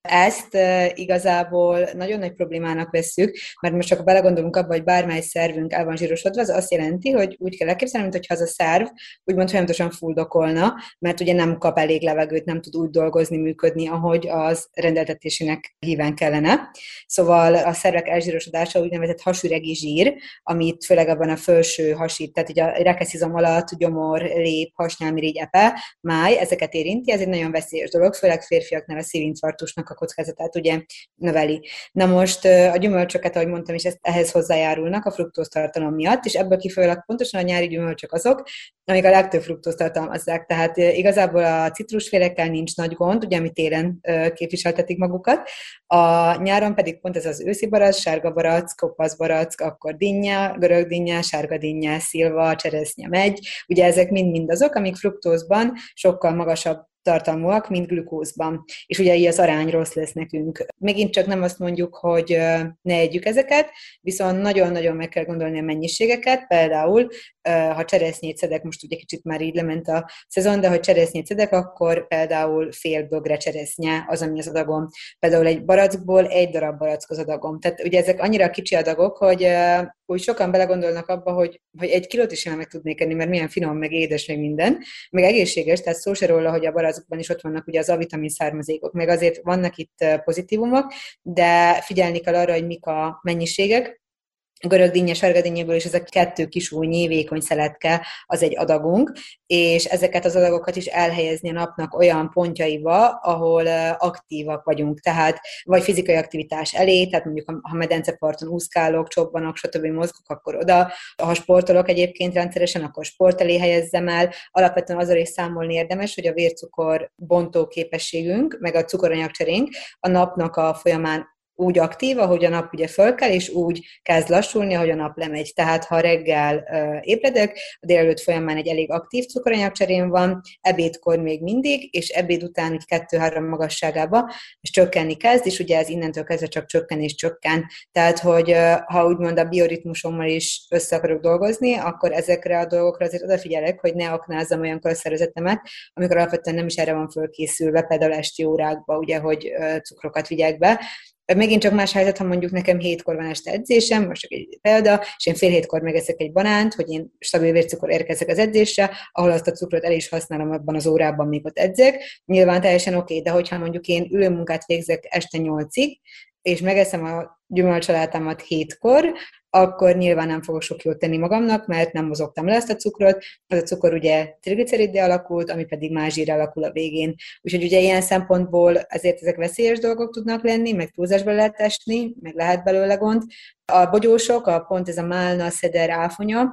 Speaker 9: ezt igazából nagyon nagy problémának vesszük, mert most csak belegondolunk abba, hogy bármely szervünk el van zsírosodva, az azt jelenti, hogy úgy kell elképzelni, mintha az a szerv úgymond folyamatosan fuldokolna, mert ugye nem kap elég levegőt, nem tud úgy dolgozni, működni, ahogy az rendeltetésének híven kellene. Szóval a szervek elzsírosodása úgynevezett hasüregi zsír, amit főleg abban a felső hasít, tehát ugye a rekeszizom alatt, gyomor, lép, hasnyálmirigy, epe, máj, ezeket érinti, ez egy nagyon veszélyes dolog, főleg férfiaknál a szívinfarktusnak a kockázatát ugye növeli. Na most a gyümölcsöket, ahogy mondtam is, ezt, ehhez hozzájárulnak a fruktóz tartalom miatt, és ebből kifolyólag pontosan a nyári gyümölcsök azok, amik a legtöbb fruktóz tartalmazzák. Tehát igazából a citrusfélekkel nincs nagy gond, ugye, ami télen képviseltetik magukat. A nyáron pedig pont ez az őszi barack, sárga barack, kopasz barack, akkor dinnye, görög dinnye, sárga dinnye, szilva, cseresznye megy. Ugye ezek mind-mind azok, amik fruktózban sokkal magasabb tartalmúak, mint glükózban. És ugye így az arány rossz lesz nekünk. Megint csak nem azt mondjuk, hogy ne együk ezeket, viszont nagyon-nagyon meg kell gondolni a mennyiségeket. Például, ha cseresznyét szedek, most ugye kicsit már így lement a szezon, de ha cseresznyét szedek, akkor például fél bögre cseresznye az, ami az adagom. Például egy barackból egy darab barack az adagom. Tehát ugye ezek annyira kicsi adagok, hogy hogy sokan belegondolnak abba, hogy, hogy egy kilót is meg tudnék enni, mert milyen finom, meg édes, meg minden, meg egészséges, tehát szó se róla, hogy a barackban is ott vannak ugye az A-vitamin származékok, meg azért vannak itt pozitívumok, de figyelni kell arra, hogy mik a mennyiségek, görög dinnye, sárga dinnyéből is ez a kettő kis új vékony szeletke, az egy adagunk, és ezeket az adagokat is elhelyezni a napnak olyan pontjaiba, ahol aktívak vagyunk, tehát vagy fizikai aktivitás elé, tehát mondjuk ha medenceparton úszkálok, csobbanok, stb. mozgok, akkor oda, ha sportolok egyébként rendszeresen, akkor sport elé helyezzem el. Alapvetően azzal is számolni érdemes, hogy a vércukor bontó képességünk, meg a cukoranyagcserénk a napnak a folyamán úgy aktív, ahogy a nap ugye fölkel, és úgy kezd lassulni, ahogy a nap lemegy. Tehát ha reggel ébredek, a délelőtt folyamán egy elég aktív cukoranyagcserém van, ebédkor még mindig, és ebéd után úgy kettő-három magasságába, és csökkenni kezd, és ugye ez innentől kezdve csak csökken és csökken. Tehát, hogy ha úgymond a bioritmusommal is össze akarok dolgozni, akkor ezekre a dolgokra azért odafigyelek, hogy ne aknázzam olyan körszervezetemet, amikor alapvetően nem is erre van fölkészülve, például esti órákba, ugye, hogy cukrokat vigyek be, Megint csak más helyzet, ha mondjuk nekem hétkor van este edzésem, most csak egy példa, és én fél hétkor megeszek egy banánt, hogy én stabil vércukor érkezek az edzésre, ahol azt a cukrot el is használom abban az órában, még ott edzek. Nyilván teljesen oké, okay, de hogyha mondjuk én ülőmunkát végzek este nyolcig, és megeszem a gyümölcsalátámat hétkor, akkor nyilván nem fogok sok jót tenni magamnak, mert nem mozogtam le ezt a cukrot. Az a cukor ugye trigliceriddé alakult, ami pedig más zsír alakul a végén. Úgyhogy ugye ilyen szempontból ezért ezek veszélyes dolgok tudnak lenni, meg túlzásba lehet esni, meg lehet belőle gond. A bogyósok, a pont ez a málna, szeder, áfonya,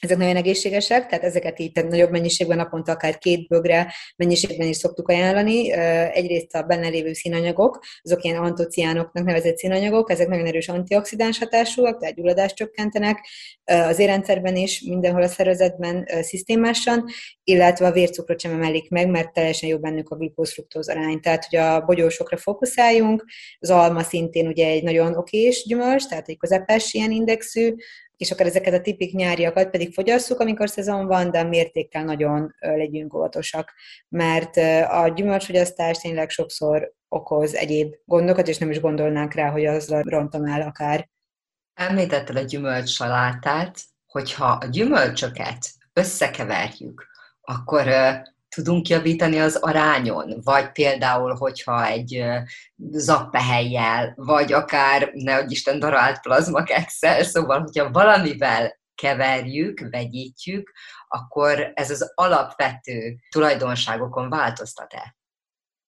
Speaker 9: ezek nagyon egészségesek, tehát ezeket így tehát nagyobb mennyiségben, naponta akár két bögre mennyiségben is szoktuk ajánlani. Egyrészt a benne lévő színanyagok, azok ilyen antociánoknak nevezett színanyagok, ezek nagyon erős antioxidáns hatásúak, tehát gyulladást csökkentenek az érrendszerben is, mindenhol a szervezetben szisztémásan, illetve a vércukrot sem emelik meg, mert teljesen jó bennük a glukóz-fruktóz arány. Tehát, hogy a bogyósokra fókuszáljunk, az alma szintén ugye egy nagyon okés gyümölcs, tehát egy közepes ilyen indexű, és akkor ezeket a tipik nyáriakat pedig fogyasszuk, amikor szezon van, de mértékkel nagyon legyünk óvatosak, mert a gyümölcsfogyasztás tényleg sokszor okoz egyéb gondokat, és nem is gondolnánk rá, hogy azzal rontom el akár.
Speaker 8: Említetted a gyümölcsalátát, hogyha a gyümölcsöket összekeverjük, akkor tudunk javítani az arányon, vagy például, hogyha egy zappehelyjel, vagy akár, nehogy Isten darált plazmakekszel, szóval, hogyha valamivel keverjük, vegyítjük, akkor ez az alapvető tulajdonságokon változtat-e?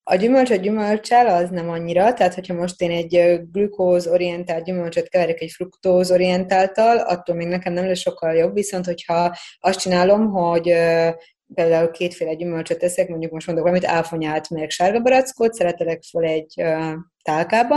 Speaker 9: A gyümölcs a gyümölcsel az nem annyira, tehát hogyha most én egy glükózorientált gyümölcsöt keverek egy fruktózorientáltal, attól még nekem nem lesz sokkal jobb, viszont hogyha azt csinálom, hogy például kétféle gyümölcsöt teszek, mondjuk most mondok valamit, áfonyát, meg sárga barackot, szeretelek fel egy tálkába,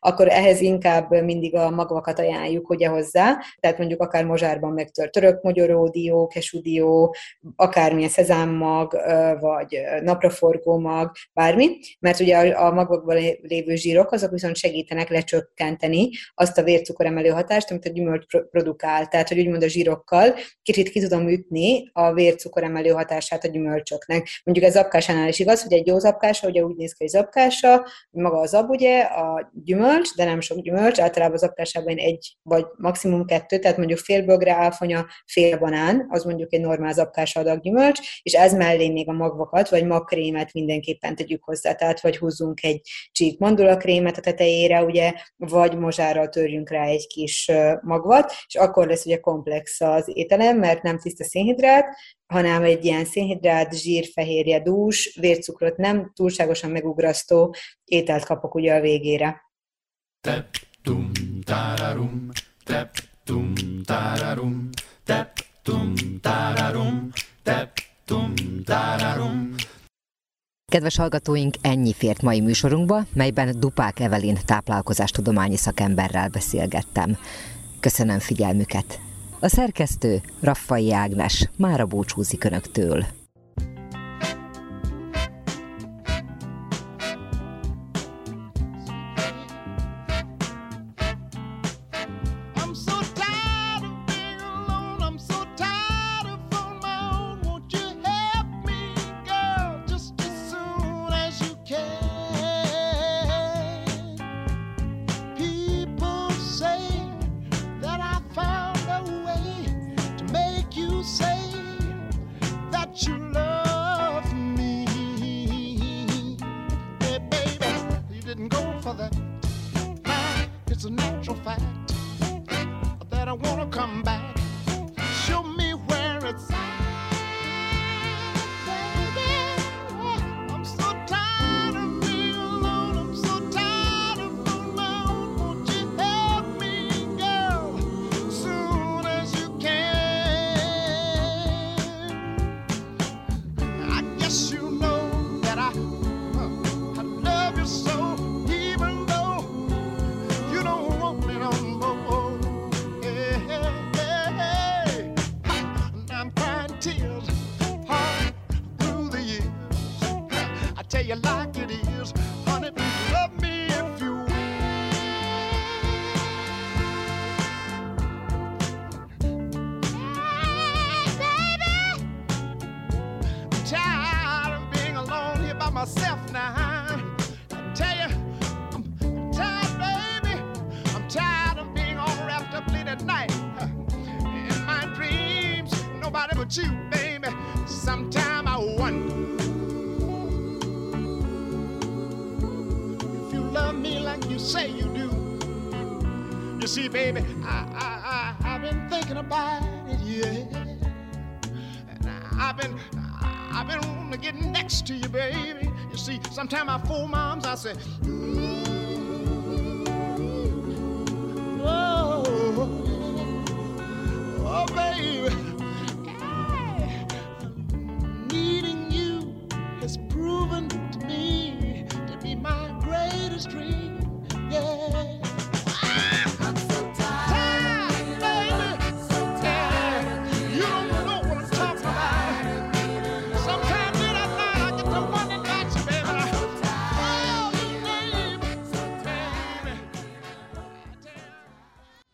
Speaker 9: akkor ehhez inkább mindig a magvakat ajánljuk ugye hozzá, tehát mondjuk akár mozsárban megtört török mogyoró, dió, kesudió, akármilyen szezámmag, vagy napraforgó mag, bármi, mert ugye a magvakban lévő zsírok, azok viszont segítenek lecsökkenteni azt a vércukoremelő hatást, amit a gyümölcs produkál. Tehát, hogy úgymond a zsírokkal kicsit ki tudom ütni a vércukoremelő hatását a gyümölcsöknek. Mondjuk ez zapkásánál is igaz, hogy egy jó zapkása, ugye úgy néz ki, hogy zapkása, maga az ab, ugye, a gyümölcs, de nem sok gyümölcs, általában az akásában egy vagy maximum kettő, tehát mondjuk fél bögre áfonya, fél banán, az mondjuk egy normál zapkás adag gyümölcs, és ez mellé még a magvakat, vagy magkrémet mindenképpen tegyük hozzá, tehát vagy húzzunk egy csík mandulakrémet a tetejére, ugye, vagy mozsárral törjünk rá egy kis magvat, és akkor lesz ugye komplex az ételem, mert nem tiszta szénhidrát, hanem egy ilyen szénhidrát, zsírfehérje dús, vércukrot nem túlságosan megugrasztó ételt kapok ugye a végére.
Speaker 12: Tep tum tararum, tep tum tararum, tep tum tararum, tep tum tararum.
Speaker 13: Kedves hallgatóink, ennyi fért mai műsorunkba, melyben Dupák Evelin táplálkozástudományi szakemberrel beszélgettem. Köszönöm figyelmüket! A szerkesztő Raffai Ágnes mára búcsúzik Önöktől.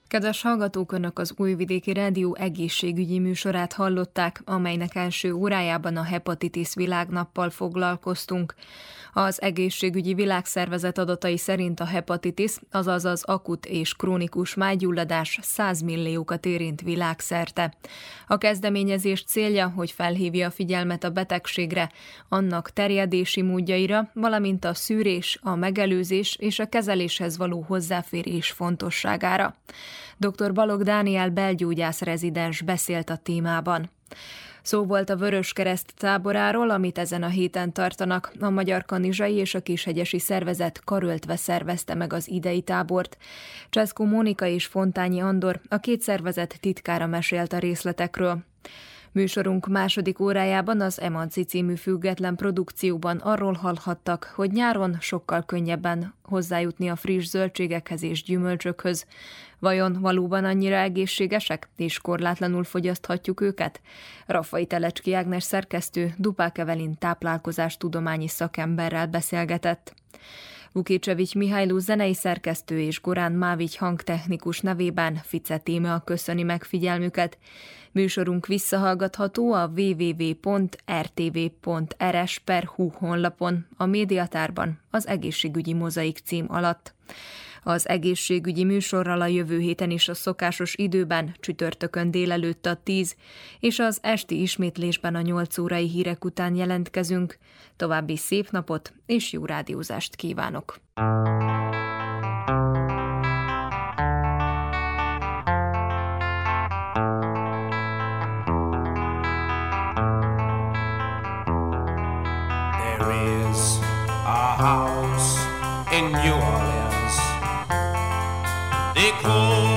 Speaker 2: Kedves hallgatók, Önök az Újvidéki Rádió egészségügyi műsorát hallották, amelynek első órájában a hepatitis világnappal foglalkoztunk. Az egészségügyi világszervezet adatai szerint a hepatitis, azaz az akut és krónikus májgyulladás 100 milliókat érint világszerte. A kezdeményezés célja, hogy felhívja a figyelmet a betegségre, annak terjedési módjaira, valamint a szűrés, a megelőzés és a kezeléshez való hozzáférés fontosságára. Dr. Balog Dániel belgyógyász rezidens beszélt a témában. Szó volt a Vörös Kereszt táboráról, amit ezen a héten tartanak. A Magyar Kanizsai és a Kishegyesi Szervezet karöltve szervezte meg az idei tábort. Cseszkó Mónika és Fontányi Andor, a két szervezet titkára mesélt a részletekről. Műsorunk második órájában az Emanci című független produkcióban arról hallhattak, hogy nyáron sokkal könnyebben hozzájutni a friss zöldségekhez és gyümölcsökhöz. Vajon valóban annyira egészségesek, és korlátlanul fogyaszthatjuk őket? Raffai Telecski Ágnes szerkesztő Dupák Evelin táplálkozás tudományi szakemberrel beszélgetett. Vukicevics Mihályló zenei szerkesztő és Gorán Mávics hangtechnikus nevében Fice Téma köszöni meg figyelmüket. Műsorunk visszahallgatható a www.rtv.rs.hu honlapon, a médiatárban, az egészségügyi mozaik cím alatt. Az egészségügyi műsorral a jövő héten is a szokásos időben, csütörtökön délelőtt a 10, és az esti ismétlésben a 8 órai hírek után jelentkezünk. További szép napot és jó rádiózást kívánok!
Speaker 14: House in New Oh.